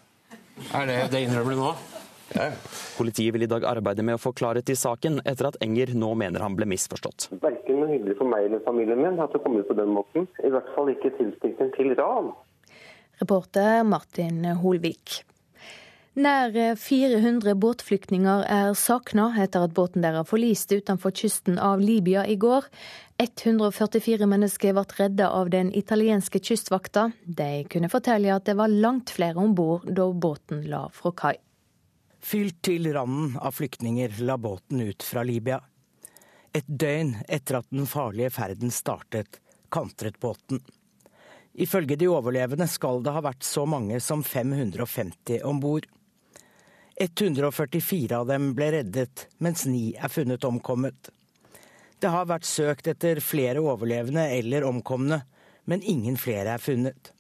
Er det det innrømmer du nå? Ja. Politiet vil i dag arbeide med å få klarhet i saken, etter at Enger nå mener han ble misforstått. Verken noe hyggelig for meg eller familien min at det kom ut på den måten. I hvert fall ikke tilknytning til ran. Reporter Martin Holvik. Nær 400 båtflyktninger er savna etter at båten deres forliste utenfor kysten av Libya i går. 144 mennesker ble redda av den italienske kystvakta. De kunne fortelle at det var langt flere om bord da båten la fra kai. Fylt til randen av flyktninger la båten ut fra Libya. Et døgn etter at den farlige ferden startet, kantret båten. Ifølge de overlevende skal det ha vært så mange som 550 om bord. 144 av dem ble reddet, mens ni er funnet omkommet. Det har vært søkt etter flere overlevende eller omkomne, men ingen flere er funnet.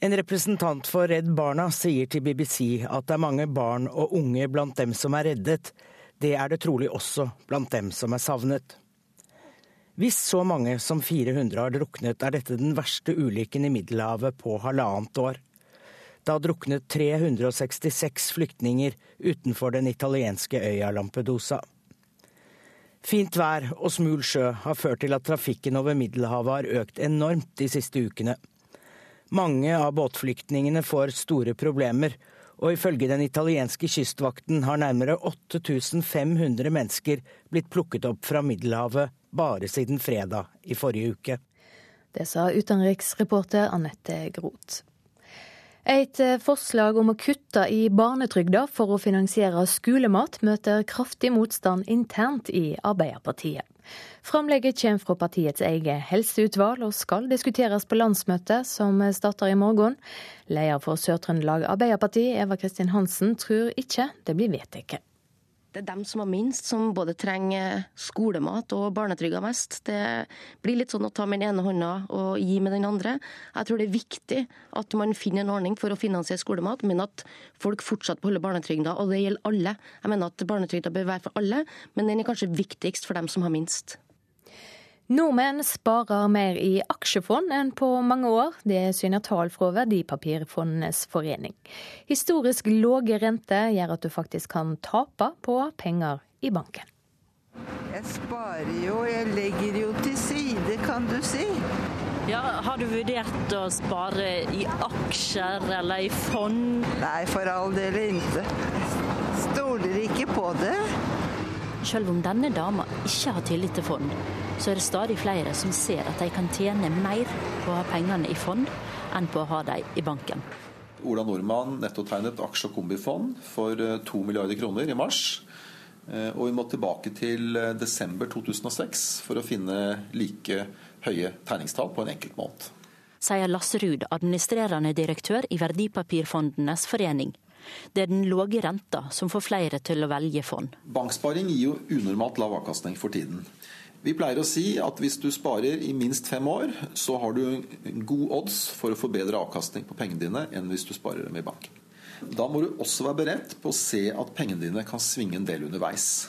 En representant for Redd Barna sier til BBC at det er mange barn og unge blant dem som er reddet. Det er det trolig også blant dem som er savnet. Hvis så mange som 400 har druknet, er dette den verste ulykken i Middelhavet på halvannet år. Da druknet 366 flyktninger utenfor den italienske øya Lampedusa. Fint vær og smul sjø har ført til at trafikken over Middelhavet har økt enormt de siste ukene. Mange av båtflyktningene får store problemer, og ifølge den italienske kystvakten har nærmere 8500 mennesker blitt plukket opp fra Middelhavet bare siden fredag i forrige uke. Det sa utenriksreporter Anette Groth. Et eh, forslag om å kutte i barnetrygda for å finansiere skolemat møter kraftig motstand internt i Arbeiderpartiet. Framlegget kommer fra partiets eget helseutvalg og skal diskuteres på landsmøtet som starter i morgen. Leder for Sør-Trøndelag Arbeiderparti, Eva Kristin Hansen, tror ikke det blir vedtatt. Det er dem som har minst, som både trenger skolemat og barnetrygda mest. Det blir litt sånn å ta med den ene hånda og gi med den andre. Jeg tror det er viktig at man finner en ordning for å finansiere skolemat, men at folk fortsatt beholder barnetrygda. Og det gjelder alle. Jeg mener at barnetrygda bør være for alle, men den er kanskje viktigst for dem som har minst. Nordmenn sparer mer i aksjefond enn på mange år. Det syner tall fra Verdipapirfondenes forening. Historisk lave renter gjør at du faktisk kan tape på penger i banken. Jeg sparer jo, jeg legger jo til side, kan du si. Ja, Har du vurdert å spare i aksjer eller i fond? Nei, for all del ikke. Stoler ikke på det. Selv om denne dama ikke har tillit til fond, så er det stadig flere som ser at de kan tjene mer på å ha pengene i fond enn på å ha dem i banken. Ola Nordmann nettotegnet aksje- og kombifond for 2 milliarder kroner i mars. Og vi må tilbake til desember 2006 for å finne like høye tegningstall på en enkelt måned. Sier Lasse Ruud, administrerende direktør i Verdipapirfondenes forening. Det er den lave renta som får flere til å velge fond. Banksparing gir jo unormalt lav avkastning for tiden. Vi pleier å si at hvis du sparer i minst fem år, så har du god odds for å få bedre avkastning på pengene dine enn hvis du sparer dem i bank. Da må du også være beredt på å se at pengene dine kan svinge en del underveis.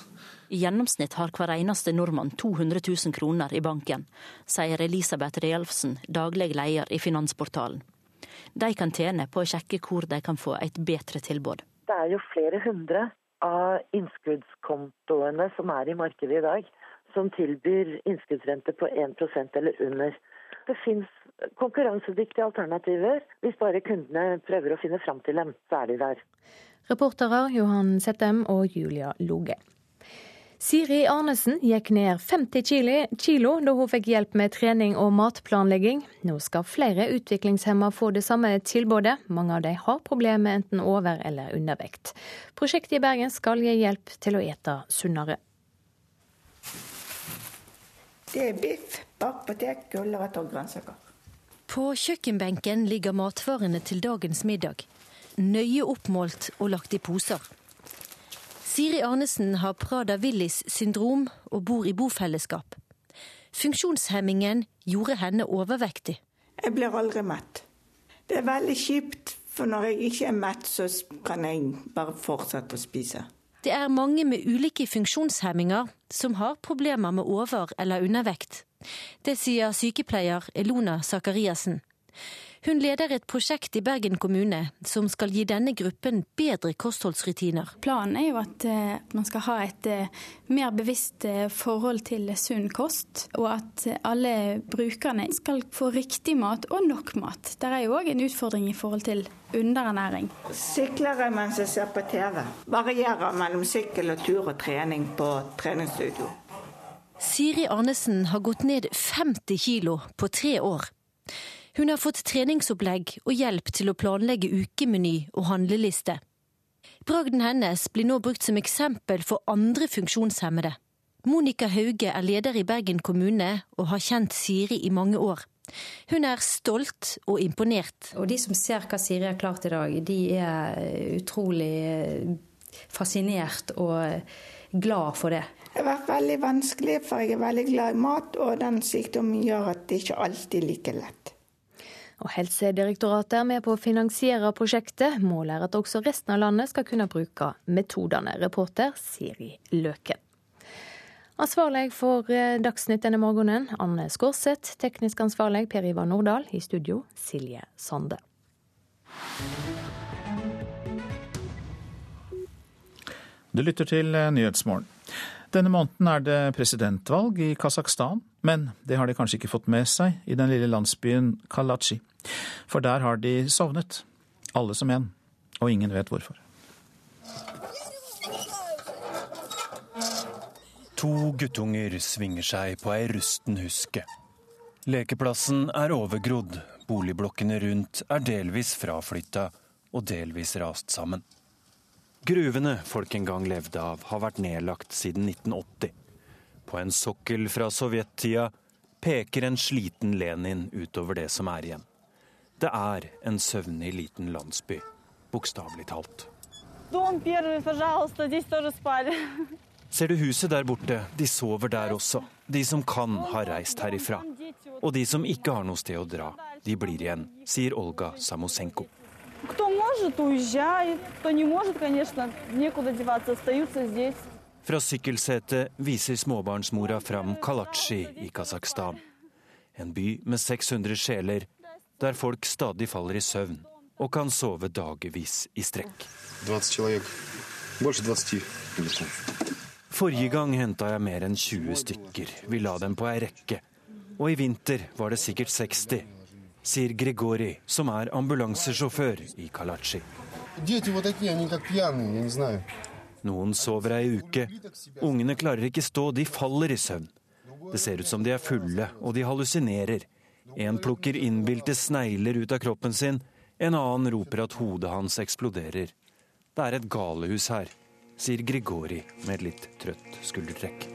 I gjennomsnitt har hver eneste nordmann 200 000 kroner i banken, sier Elisabeth Realfsen, daglig leder i Finansportalen. De kan tjene på å sjekke hvor de kan få et bedre tilbud. Det er jo flere hundre av innskuddskontoene som er i markedet i dag, som tilbyr innskuddsrente på 1% eller under. Det fins konkurransedyktige alternativer. Hvis bare kundene prøver å finne fram til dem, så er de der. Reportere Johan Settem og Julia Loge. Siri Arnesen gikk ned 50 kilo da hun fikk hjelp med trening og matplanlegging. Nå skal flere utviklingshemma få det samme tilbudet. Mange av de har problemer med enten over- eller undervekt. Prosjektet i Bergen skal gi hjelp til å ete sunnere. Det er biff, bakt potet, gulrøtter og grønnsaker. På kjøkkenbenken ligger matvarene til dagens middag. Nøye oppmålt og lagt i poser. Siri Arnesen har Prada-Willis syndrom og bor i bofellesskap. Funksjonshemmingen gjorde henne overvektig. Jeg blir aldri mett. Det er veldig kjipt, for når jeg ikke er mett, så kan jeg bare fortsette å spise. Det er mange med ulike funksjonshemminger som har problemer med over- eller undervekt. Det sier sykepleier Elona Sakariassen. Hun leder et prosjekt i Bergen kommune som skal gi denne gruppen bedre kostholdsrutiner. Planen er jo at eh, man skal ha et eh, mer bevisst eh, forhold til sunn kost, og at alle brukerne skal få riktig mat og nok mat. Det er jo òg en utfordring i forhold til underernæring. Sykler er mens jeg ser på TV. Varierer mellom sykkel og tur og trening på treningsstudio. Siri Arnesen har gått ned 50 kilo på tre år. Hun har fått treningsopplegg og hjelp til å planlegge ukemeny og handleliste. Bragden hennes blir nå brukt som eksempel for andre funksjonshemmede. Monica Hauge er leder i Bergen kommune og har kjent Siri i mange år. Hun er stolt og imponert. Og de som ser hva Siri har klart i dag, de er utrolig eh, fascinert og glad for det. Det har vært veldig vanskelig, for jeg er veldig glad i mat, og den sykdommen gjør at det ikke alltid er like lett. Og Helsedirektoratet er med på å finansiere prosjektet. Målet er at også resten av landet skal kunne bruke metodene. Reporter Siri Løken. Ansvarlig for eh, Dagsnytt denne morgenen, Anne Skårseth. Teknisk ansvarlig Per Ivar Nordahl. I studio Silje Sande. Du lytter til eh, Nyhetsmorgen. Denne måneden er det presidentvalg i Kasakhstan, men det har de kanskje ikke fått med seg i den lille landsbyen Kalachi. For der har de sovnet, alle som en, og ingen vet hvorfor. To guttunger svinger seg på ei rusten huske. Lekeplassen er overgrodd, boligblokkene rundt er delvis fraflytta og delvis rast sammen. Gruvene folk en gang levde av, har vært nedlagt siden 1980. På en sokkel fra sovjettida peker en sliten Lenin utover det som er igjen. Det er en søvnig liten landsby, bokstavelig talt. Ser du huset der borte? De sover der også. De som kan, har reist herifra. Og de som ikke har noe sted å dra, de blir igjen, sier Olga Samosenko. Fra sykkelsetet viser småbarnsmora fram Kalachi i Kasakhstan. En by med 600 sjeler der folk stadig faller i søvn og kan sove dagevis i strekk. Forrige gang henta jeg mer enn 20 stykker. Vi la dem på ei rekke. Og i vinter var det sikkert 60 sier Grigori, som er ambulansesjåfør i Kalachi. Noen sover ei uke. Ungene klarer ikke stå, de faller i søvn. Det ser ut som de er fulle, og de hallusinerer. En plukker innbilte snegler ut av kroppen sin, en annen roper at hodet hans eksploderer. Det er et galehus her, sier Grigori med et litt trøtt skuldertrekk.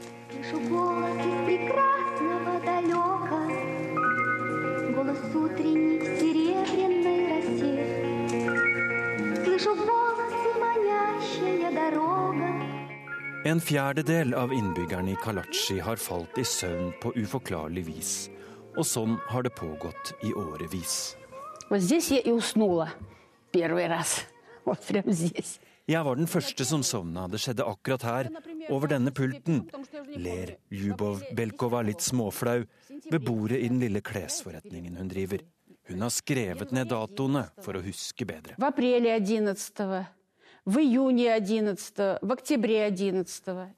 En fjerdedel av innbyggerne i Kalachi har falt i søvn på uforklarlig vis. Og sånn har det pågått i årevis. Jeg var den første som sovna. Det skjedde akkurat her, over denne pulten, ler Ljubov Belkova litt småflau ved bordet i den lille klesforretningen hun driver. Hun har skrevet ned datoene for å huske bedre.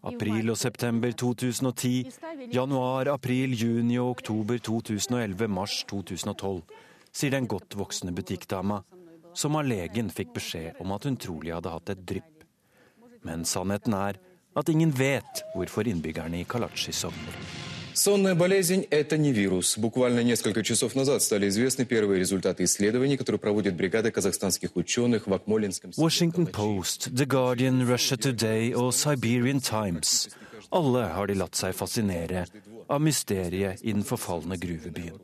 April og september 2010, januar, april, juni og oktober 2011, mars 2012, sier den godt voksne butikkdama, som av legen fikk beskjed om at hun trolig hadde hatt et drypp. Men sannheten er at ingen vet hvorfor innbyggerne i Kalachi sovner. Сонная болезнь – это не вирус. Буквально несколько часов назад стали известны первые результаты исследований, которые проводит бригада казахстанских ученых в Акмолинском... Washington Post, The Guardian, Russia Today og Siberian Times. Alle har de latt seg fascinere av mysteriet i den forfalne gruvebyen.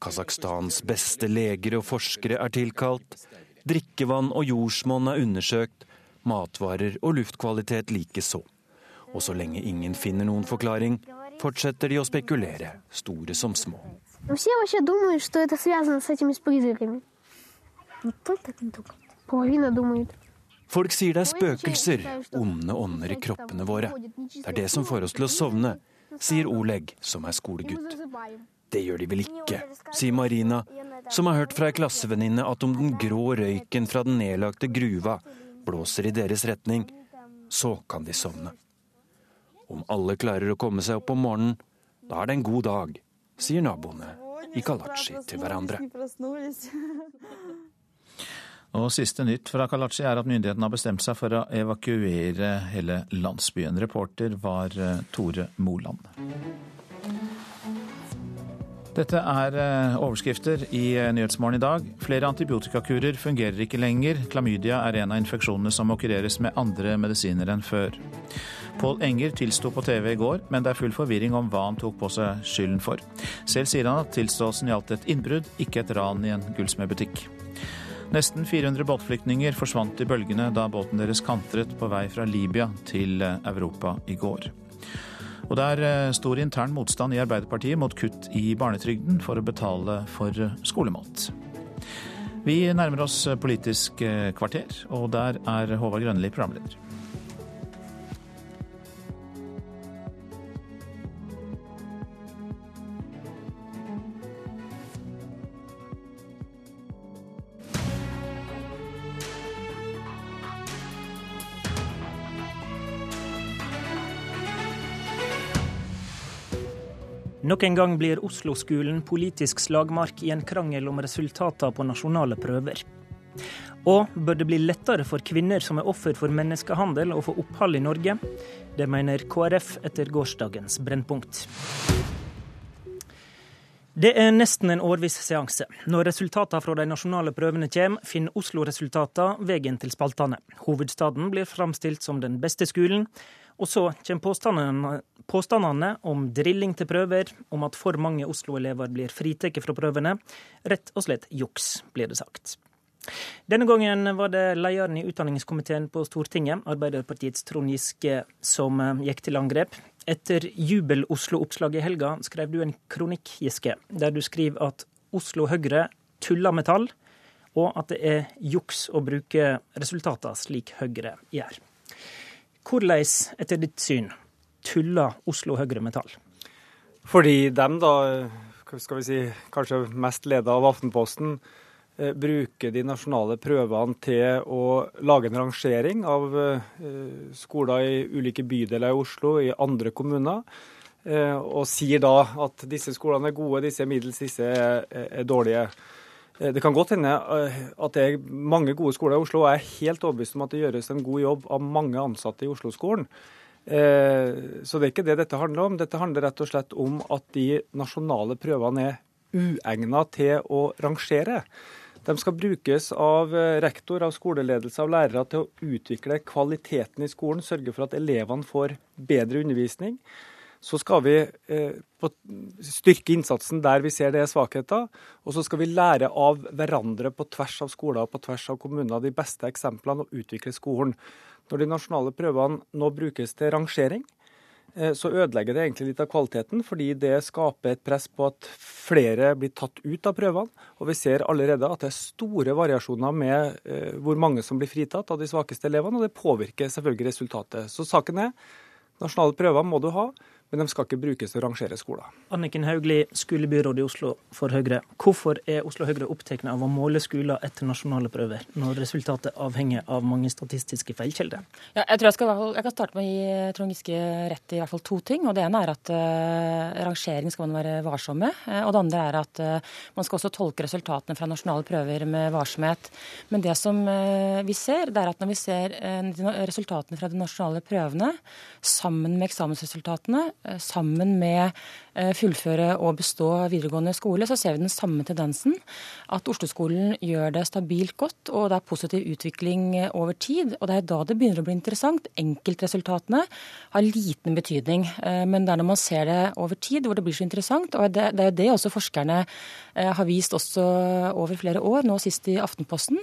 Kasakhstans beste leger og forskere er tilkalt. Drikkevann og jordsmonn er undersøkt. Matvarer og luftkvalitet likeså. Og så lenge ingen finner noen forklaring, fortsetter de å spekulere, store som små. Folk sier det er spøkelser, onde ånder i kroppene våre. Det er det som får oss til å sovne, sier Oleg, som er skolegutt. Det gjør de vel ikke, sier Marina, som har hørt fra ei klassevenninne at om den grå røyken fra den nedlagte gruva blåser i deres retning, så kan de sovne. Om alle klarer å komme seg opp om morgenen, da er det en god dag, sier naboene i Kalachi til hverandre. Og siste nytt fra Kalachi er at myndighetene har bestemt seg for å evakuere hele landsbyen. Reporter var eh, Tore Moland. Dette er eh, overskrifter i eh, Nyhetsmorgen i dag. Flere antibiotikakurer fungerer ikke lenger. Klamydia er en av infeksjonene som må kureres med andre medisiner enn før. Pål Enger tilsto på TV i går, men det er full forvirring om hva han tok på seg skylden for. Selv sier han at tilståelsen gjaldt et innbrudd, ikke et ran i en gullsmedbutikk. Nesten 400 båtflyktninger forsvant i bølgene da båten deres kantret på vei fra Libya til Europa i går. Og det er eh, stor intern motstand i Arbeiderpartiet mot kutt i barnetrygden for å betale for skolemat. Vi nærmer oss Politisk eh, kvarter, og der er Håvard Grønli programleder. Nok en gang blir Oslo-skolen politisk slagmark i en krangel om resultater på nasjonale prøver. Og bør det bli lettere for kvinner som er offer for menneskehandel å få opphold i Norge? Det mener KrF etter gårsdagens Brennpunkt. Det er nesten en årviss seanse. Når resultatene fra de nasjonale prøvene kommer, finner Oslo-resultatene veien til spaltene. Hovedstaden blir framstilt som den beste skolen. Og så kommer påstandene, påstandene, om drilling til prøver, om at for mange Oslo-elever blir fritatt fra prøvene. Rett og slett juks, blir det sagt. Denne gangen var det lederen i utdanningskomiteen på Stortinget, Arbeiderpartiets Trond Giske, som eh, gikk til angrep. Etter Jubel-Oslo-oppslaget i helga skrev du en kronikk, Giske, der du skriver at Oslo Høyre tuller med tall, og at det er juks å bruke resultatene slik Høyre gjør. Hvordan, etter ditt syn, tuller Oslo Høyre med tall? Fordi dem, da, skal vi si, kanskje mest leda av Aftenposten, eh, bruker de nasjonale prøvene til å lage en rangering av eh, skoler i ulike bydeler i Oslo, i andre kommuner. Eh, og sier da at disse skolene er gode, disse er middels, disse er, dårlige. Eh, det kan godt hende eh, at det er mange gode skoler i Oslo, og jeg er helt overbevist om at det gjøres en god jobb av mange ansatte i Oslo-skolen. Eh, så det er ikke det dette handler om. Dette handler rett og slett om at de nasjonale prøvene er uegnet til å rangere. De skal brukes av rektor, av skoleledelse, av lærere til å utvikle kvaliteten i skolen, sørge for at elevene får bedre undervisning så skal vi eh, styrke innsatsen der vi ser det er svakheter. Og så skal vi lære av hverandre på tvers av skoler og på tvers av kommuner de beste eksemplene og utvikle skolen. Når de nasjonale prøvene nå brukes til rangering, eh, så ødelegger det egentlig litt av kvaliteten, fordi det skaper et press på at flere blir tatt ut av prøvene. Og vi ser allerede at det er store variasjoner med eh, hvor mange som blir fritatt av de svakeste elevene, og det påvirker selvfølgelig resultatet. Så saken er nasjonale prøver må du ha men de skal ikke brukes til å rangere skoler. Anniken Hauglie, skolebyråd i Oslo for Høyre. Hvorfor er Oslo Høyre opptatt av å måle skoler etter nasjonale prøver, når resultatet avhenger av mange statistiske feilkilder? Ja, jeg tror jeg skal, jeg kan starte med å gi Trond Giske rett i hvert fall to ting. og Det ene er at uh, rangering skal man være varsom med. Uh, og det andre er at uh, man skal også tolke resultatene fra nasjonale prøver med varsomhet. Men det som vi ser, det er at når vi ser resultatene fra de nasjonale prøvene sammen med eksamensresultatene, Eh, sammen med eh, fullføre og bestå videregående skole, så ser vi den samme tendensen. At Oslo-skolen gjør det stabilt godt, og det er positiv utvikling eh, over tid. Og det er da det begynner å bli interessant. Enkeltresultatene har liten betydning. Men det er når man ser det over tid hvor det blir så interessant. Og det, er jo det også forskerne har vist også over flere år, nå sist i Aftenposten,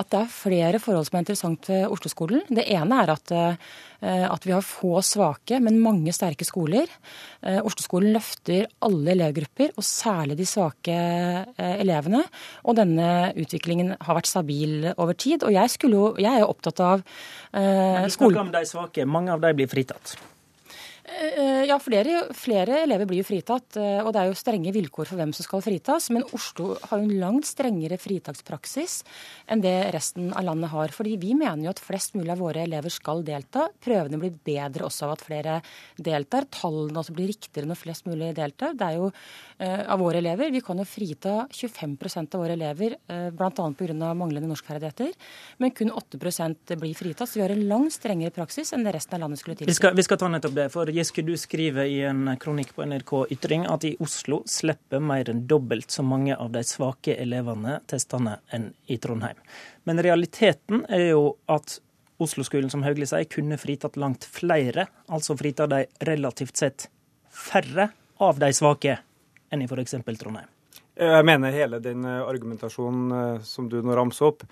at det er flere forhold som er interessant ved Oslo-skolen. Det ene er at Eh, at vi har få svake, men mange sterke skoler. Eh, Oslo-skolen løfter alle elevgrupper, og særlig de svake eh, elevene. Og denne utviklingen har vært stabil over tid. Og jeg, jo, jeg er jo opptatt av eh, de svake. Mange av de blir fritatt? Eh, ja, flere, flere, elever blir jo fritatt. Eh, og det er jo strenge vilkår for hvem som skal fritas. Men Oslo har jo en langt strengere fritakspraksis enn det resten av landet har. Fordi vi mener jo at flest mulig av våre elever skal delta. Prøvene blir bedre også av at flere deltar. Tallene også blir riktigere når flest mulig deltar. Det er jo uh, av våre elever. Vi kan jo frita 25% av våre elever, uh, bl.a. pga. manglende norskferdigheter. Men kun 8 blir fritatt. Så vi har en langt strengere praksis enn det resten av landet skulle tilsi. Vi vi skal ta nettopp det. for Giske, du skriver i en kronikk på NRK Ytring at i Oslo slipper mer enn dobbelt så mange av de svake elevene testene enn i Trondheim. Men realiteten er jo at Oslo-skolen, som Hauglie sier, kunne fritatt langt flere. Altså fritatt de relativt sett færre av de svake enn i f.eks. Trondheim. Jeg mener hele den argumentasjonen eh, som du nå ramser opp,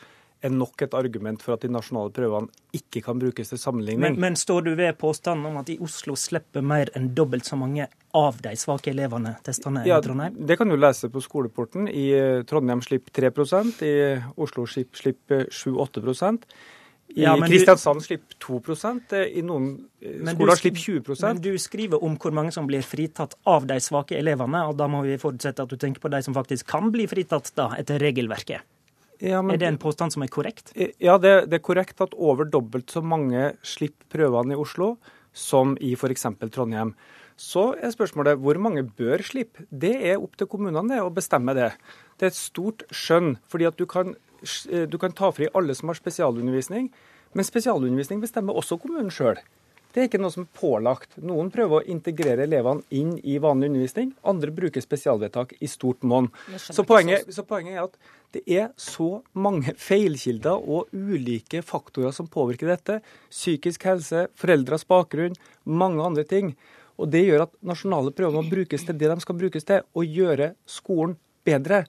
er nok et argument for at de nasjonale prøvene ikke kan brukes til sammenligning. Men, men står du ved påstanden om at i Oslo slipper mer enn dobbelt så mange av de svake elevene testene ja, i Trondheim? Det kan du lese på skoleporten. I eh, Trondheim slipper 3% i Oslo slipper 7-8% i ja, Kristiansand du, slipper 2 eh, i noen eh, skoler slipper 20 Men du skriver om hvor mange som blir fritatt av de svake elevene, og da må vi forutsette at du tenker på de som faktisk kan bli fritatt da, etter regelverket. Ja, men, er det en påstand som er korrekt? Ja, det, det, er korrekt at over dobbelt så mange slipper prøvene i Oslo som i f.eks. Trondheim. Så er spørsmålet hvor mange bør slippe. Det er opp til kommunene å bestemme det. Det er et stort skjønn. fordi at du kan, du kan ta fri alle som har spesialundervisning. Men spesialundervisning bestemmer også kommunen sjøl. Det er ikke noe som er pålagt. Noen prøver å integrere elevene inn i vanlig undervisning, andre bruker spesialvedtak i stort monn. Så, så poenget er at det er så mange feilkilder og ulike faktorer som påvirker dette. Psykisk helse, foreldres bakgrunn, mange andre ting. Og Det gjør at nasjonale prøver må brukes til det de skal brukes til, å gjøre skolen bedre.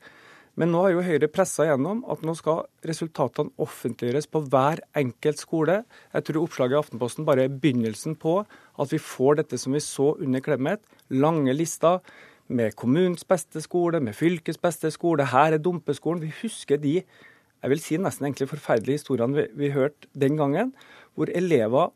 Men nå har jo Høyre pressa gjennom at nå skal resultatene offentliggjøres på hver enkelt skole. Jeg tror oppslaget i Aftenposten bare er begynnelsen på at vi får dette som vi så under Clemet. Lange lister med kommunens beste skole, med fylkets beste skole. Her er dumpeskolen. Vi husker de jeg vil si nesten egentlig forferdelige historiene vi, vi hørte den gangen, hvor elever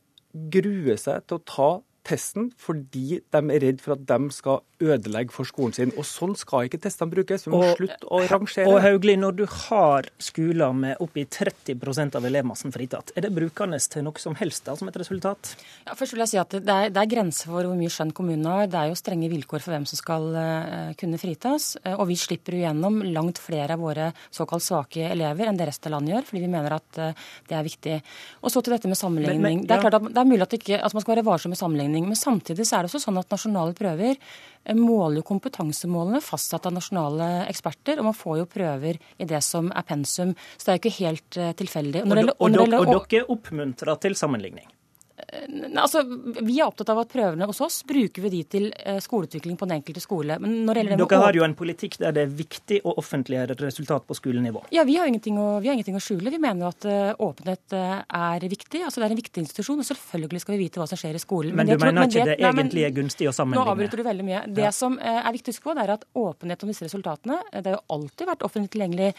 gruer seg til å ta testen fordi de er redd for at de skal ødelegge for skolen sin. Og Sånn skal ikke testene brukes. Vi må og, slutte å rangere. Og Haugli, når du har skoler med oppi 30% av elevmassen fritatt, er det brukende til noe som helst da, som et resultat? Ja, først vil jeg si at Det er, det er grenser for hvor mye skjønn kommunene har. Det er jo strenge vilkår for hvem som skal uh, kunne fritas. Uh, og vi slipper jo gjennom langt flere av våre såkalt svake elever enn det resten av landet gjør, fordi vi mener at uh, det er viktig. Og så til dette med sammenligning. Men, men, ja. Det er klart at det er mulig at, ikke, at man skal være varsom med sammenligning. Men samtidig så er det også sånn at nasjonale prøver eh, måler jo kompetansemålene fastsatt av nasjonale eksperter, og man får jo prøver i det som er pensum. Så det er jo ikke helt uh, tilfeldig. Og, og, og, og, dere oppmuntrer til sammenligning? Altså, Vi er opptatt av at prøvene hos oss bruker vi de til eh, skoleutvikling på den enkelte skole. Men Dere har jo en politikk der det er viktig å offentliggjøre resultat på skolenivå. Ja, vi har ingenting å, har ingenting å skjule. Vi mener at uh, åpenhet uh, er viktig. Altså Det er en viktig institusjon, og selvfølgelig skal vi vite hva som skjer i skolen. Men, men du mener ikke det, det egentlig er gunstig å sammenligne? Nå avbryter du veldig mye. Det ja. som er viktig å huske på, det er at åpenhet om disse resultatene Det har jo alltid vært offentlig tilgjengelig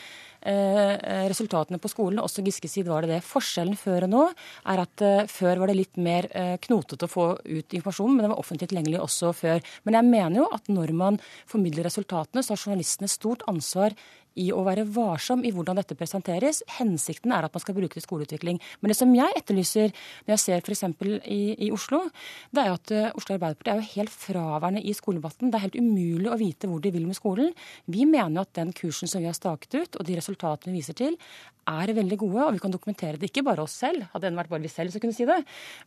resultatene på skolen. Også Giskes side var det det. Forskjellen før og nå er at før var det litt mer knotete å få ut informasjonen, men den var offentlig tilgjengelig også før. Men jeg mener jo at når man formidler resultatene, så har journalistene stort ansvar i å være varsom i hvordan dette presenteres. Hensikten er at man skal bruke det i skoleutvikling. Men det som jeg etterlyser når jeg ser f.eks. I, i Oslo, det er at uh, Oslo Arbeiderparti er jo helt fraværende i skoledebatten. Det er helt umulig å vite hvor de vil med skolen. Vi mener jo at den kursen som vi har staket ut, og de resultatene vi viser til, er veldig gode, og vi kan dokumentere det. Ikke bare oss selv, hadde det vært bare vi selv som kunne si det,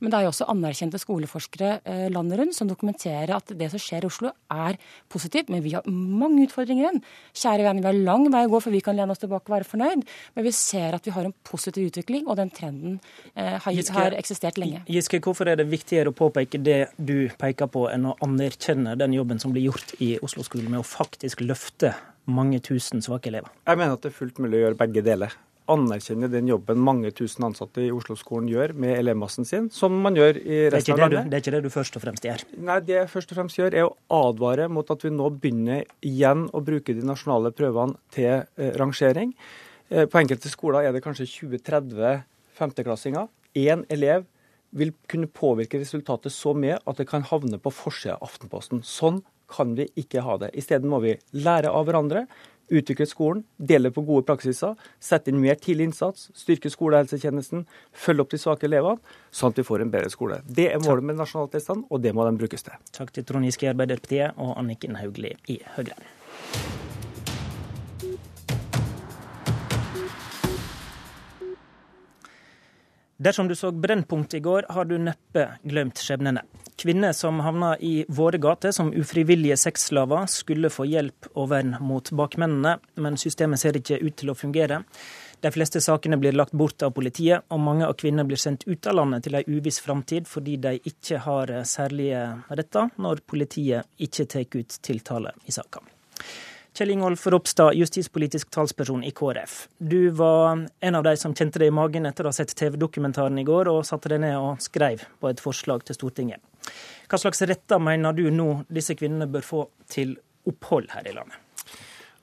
men det er jo også anerkjente skoleforskere uh, landet rundt som dokumenterer at det som skjer i Oslo, er positivt. Men vi har mange utfordringer igjen. Kjære venn, vi har lang vei vei å gå før vi kan lene oss tilbake og være fornøyd. Men vi ser at vi har en positiv utvikling, og den trenden eh, har, Giske, har, eksistert lenge. Giske, hvorfor er det viktigere å påpeke det du peker på, enn å anerkjenne den jobben som blir gjort i Oslo-skolen med å faktisk løfte mange tusen svake elever? Jeg mener at det er fullt mulig å gjøre begge deler anerkjenne den jobben mange tusen ansatte i Oslo-skolen gjør med elevmassen sin, som man gjør i resten av landet. det er ikke det du først og fremst gjør? Nei, det jeg først og fremst gjør, er å advare mot at vi nå begynner igjen å bruke de nasjonale prøvene til eh, rangering. Eh, på enkelte skoler er det kanskje 20-30 femteklassinger. Én elev vil kunne påvirke resultatet så mye at det kan havne på forsida av Aftenposten. Sånn kan vi ikke ha det. Isteden må vi lære av hverandre, utvikle skolen, dele på gode praksiser, sette inn mer tidlig innsats, styrke skolehelsetjenesten, følge opp de svake elevene, sånn at vi får en bedre skole. Det er målet med nasjonaltestene, og det må de brukes til. Takk til Trond Giske i Arbeiderpartiet og Anniken Hauglie i Høyre. Dersom du så Brennpunkt i går, har du neppe glemt skjebnene. Kvinner som havna i våre gater som ufrivillige sexslaver, skulle få hjelp og vern mot bakmennene, men systemet ser ikke ut til å fungere. De fleste sakene blir lagt bort av politiet, og mange av kvinnene blir sendt ut av landet til ei uviss framtid fordi de ikke har særlige retter når politiet ikke tar ut tiltale i saka. Kjell Ingolf Ropstad, justispolitisk talsperson i KrF. Du var en av de som kjente det i magen etter å ha sett TV-dokumentaren i går, og satte deg ned og skrev på et forslag til Stortinget. Hva slags retter mener du nå disse kvinnene bør få til opphold her i landet?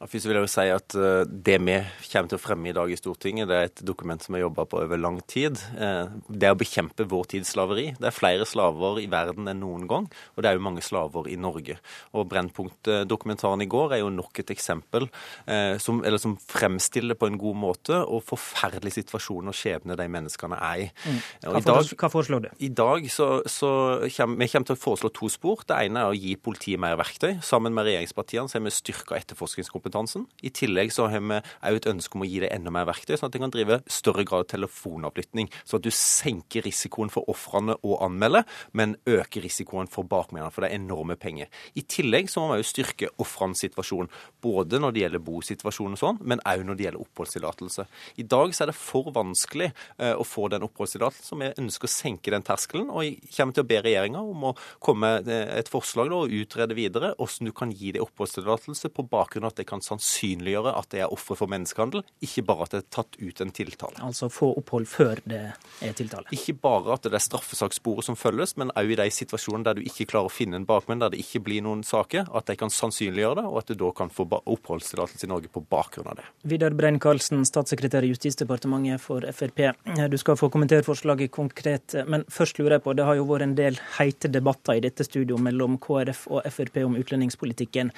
Først vil jeg jo si at eh, Det vi kommer til å fremme i dag i Stortinget, det er et dokument som vi har jobba på over lang tid. Eh, det er å bekjempe vår tids slaveri. Det er flere slaver i verden enn noen gang, og det er jo mange slaver i Norge. Og Brennpunkt-dokumentaren i går er jo nok et eksempel eh, som, som, fremstiller på en god måte og forferdelig situasjon og skjebne de menneskene er i. Mm. Hva, dag, hva, foreslår du? I dag så, så kommer, vi kommer til å foreslå to spor. Det ene er å gi politiet mer verktøy. Sammen med regjeringspartiene så har vi styrka etterforskningskompetansen kompetansen. I tillegg så har vi òg et ønske om å gi deg enda mer verktøy, sånn at en kan drive større grad av telefonavlytting. Så at du senker risikoen for ofrene å anmelde, men øker risikoen for bakmennene, for det er enorme penger. I tillegg så må vi òg styrke ofrenes situasjon, både når det gjelder bosituasjon og sånn, men òg når det gjelder oppholdstillatelse. I dag så er det for vanskelig uh, å få den oppholdstillatelsen, vi ønsker å senke den terskelen. Og jeg kommer til å be regjeringa om å komme med eh, et forslag da, og utrede videre hvordan du kan gi deg oppholdstillatelse på bakgrunn av at det kan kan sannsynliggjøre at det er ofre for menneskehandel, ikke bare at det er tatt ut en tiltale. Altså få opphold før det er tiltale? Ikke bare at det er straffesakssporet som følges, men òg i de situasjonene der du ikke klarer å finne en bakmenn, der det ikke blir noen saker, at de kan sannsynliggjøre det, og at du da kan få oppholdstillatelse i Norge på bakgrunn av det. Vidar Brein-Karlsen, statssekretær i Justisdepartementet for Frp. Du skal få kommentere forslaget konkret, men først lurer jeg på, det har jo vært en del heite debatter i dette studio mellom KrF og Frp om utlendingspolitikken.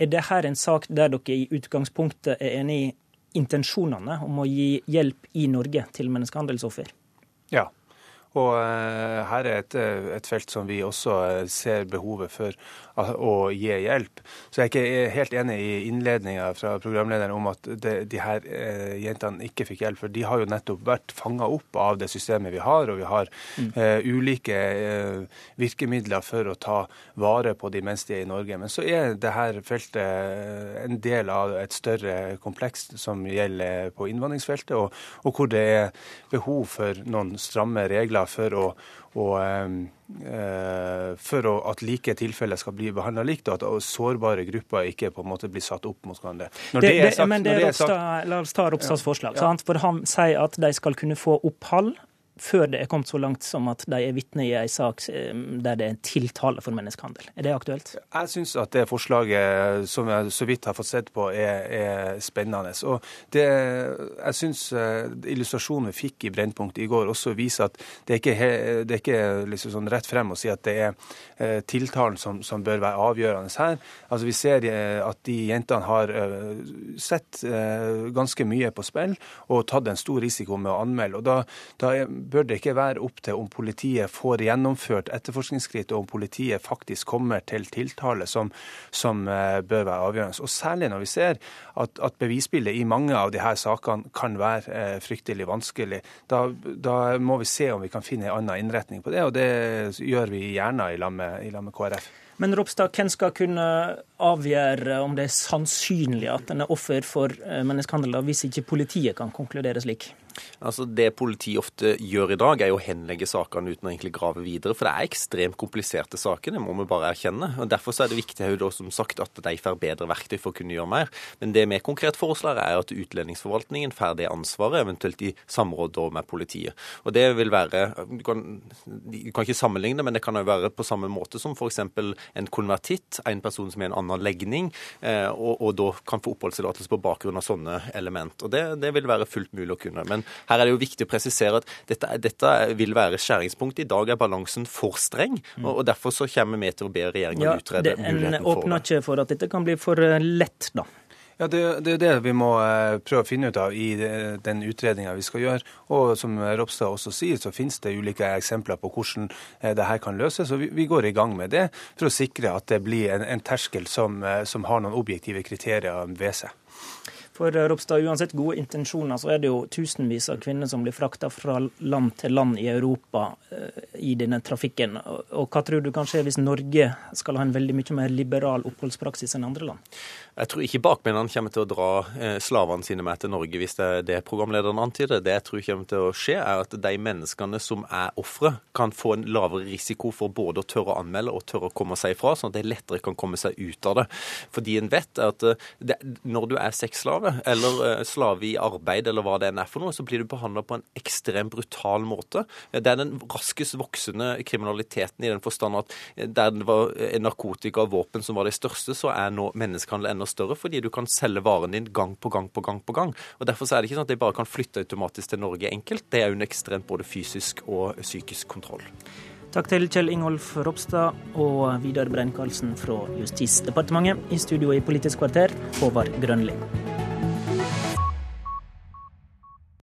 Er dette en sak der dere i utgangspunktet er enig i intensjonene om å gi hjelp i Norge til menneskehandelsoffer? Ja. Og uh, her er et, et, felt som vi også ser behovet for å gi hjelp. Så jeg er ikke helt enig i innledninga fra programlederen om at de, de her eh, jentene ikke fikk hjelp. For de har jo nettopp vært fanga opp av det systemet vi har, og vi har mm. eh, ulike eh, virkemidler for å ta vare på de mens de er i Norge. Men så er det her feltet eh, en del av et større kompleks som gjelder på innvandringsfeltet, og, og hvor det er behov for noen stramme regler for å og, eh, for at like tilfeller skal bli behandla likt, og at sårbare grupper ikke på en måte blir satt opp mot hverandre. Er La oss ta Ropstads ja, forslag. Ja. For Han sier at de skal kunne få opphold før det er kommet så langt som at de er vitne i en sak eh, der det er en tiltale for menneskehandel. Er det aktuelt? Jeg syns at det forslaget som jeg så vidt har fått sett på, er, er spennende. Og det, jeg syns eh, illustrasjonen vi fikk i Brennpunkt i går også viser at det er ikke, det er ikke liksom sånn rett frem å si at det er eh, tiltalen som, som, bør være avgjørende her. Altså Vi ser at de jentene har sett ganske mye på spill og tatt en stor risiko med å anmelde. og da, da bør det ikke være opp til om politiet får gjennomført etterforskningsskritt, og om politiet faktisk kommer til tiltale, som, som uh, bør være avgjørende. Og Særlig når vi ser at, at bevisbildet i mange av disse sakene kan være uh, fryktelig vanskelig. Da, da, må vi se om vi kan finne en annen innretning på det, og det gjør vi gjerne i lag med, med KrF. Men Ropstad, hvem skal kunne avgjøre om det er sannsynlig at en er offer for eh, menneskehandel, hvis ikke politiet kan konkludere slik? Altså Det politiet ofte gjør i dag, er jo å henlegge sakene uten å egentlig grave videre. For det er ekstremt kompliserte saker, det må vi bare erkjenne. og Derfor så er det viktig da, som sagt, at de får bedre verktøy for å kunne gjøre mer. Men det vi konkret foreslår, er at utlendingsforvaltningen får det ansvaret, eventuelt i samråd med politiet. Og det vil være Du kan, du kan ikke sammenligne, men det kan jo være på samme måte som f.eks. en konvertitt, en person som er en annen legning, eh, og, og da kan få oppholdstillatelse på bakgrunn av sånne element. Og det, det vil være fullt mulig å kunne. Men Men her er det jo viktig å presisere at dette, dette vil være skjæringspunkt. I dag er balansen for streng, og, og derfor så kommer vi til å be regjeringen ja, utrede muligheten for det. En åpner ikke for at dette kan bli for eh, lett, da? Ja, Det er det, det vi må eh, prøve å finne ut av i den utredninga vi skal gjøre. Og som Ropstad også sier, så finnes det ulike eksempler på hvordan eh, det her kan løses. og Vi går i gang med det for å sikre at det blir en, en terskel som, som har noen objektive kriterier ved seg. For eh, Ropstad, uansett gode intensjoner, så er det jo tusenvis av kvinner som blir frakta fra land til land i Europa eh, i denne trafikken. Og hva tror du kan skje hvis Norge skal ha en veldig mye mer liberal oppholdspraksis enn andre land? Jeg tror ikke bakmennene kommer til å dra eh, slavene sine med til Norge hvis det er det programlederen antyder. Det jeg tror kommer til å skje, er at de menneskene som er ofre, kan få en lavere risiko for både å tørre å anmelde og tørre å komme seg ifra, sånn at de lettere kan komme seg ut av det. Fordi en vet at det, når du er sexslave, eller eh, slave i arbeid, eller hva det enn er for noe, så blir du behandla på en ekstremt brutal måte. Det er den raskest voksende kriminaliteten i den forstand at der det var narkotika og våpen som var det største, så er nå menneskehandel enda større fordi du kan selge varen din gang på gang på gang. på gang. Og Derfor er det ikke sånn at de bare kan flytte automatisk til Norge enkelt. Det er under ekstremt både fysisk og psykisk kontroll. Takk til Kjell Ingolf Ropstad og Vidar Brein-Karlsen fra Justisdepartementet. I studio i Politisk kvarter, Håvard Grønli.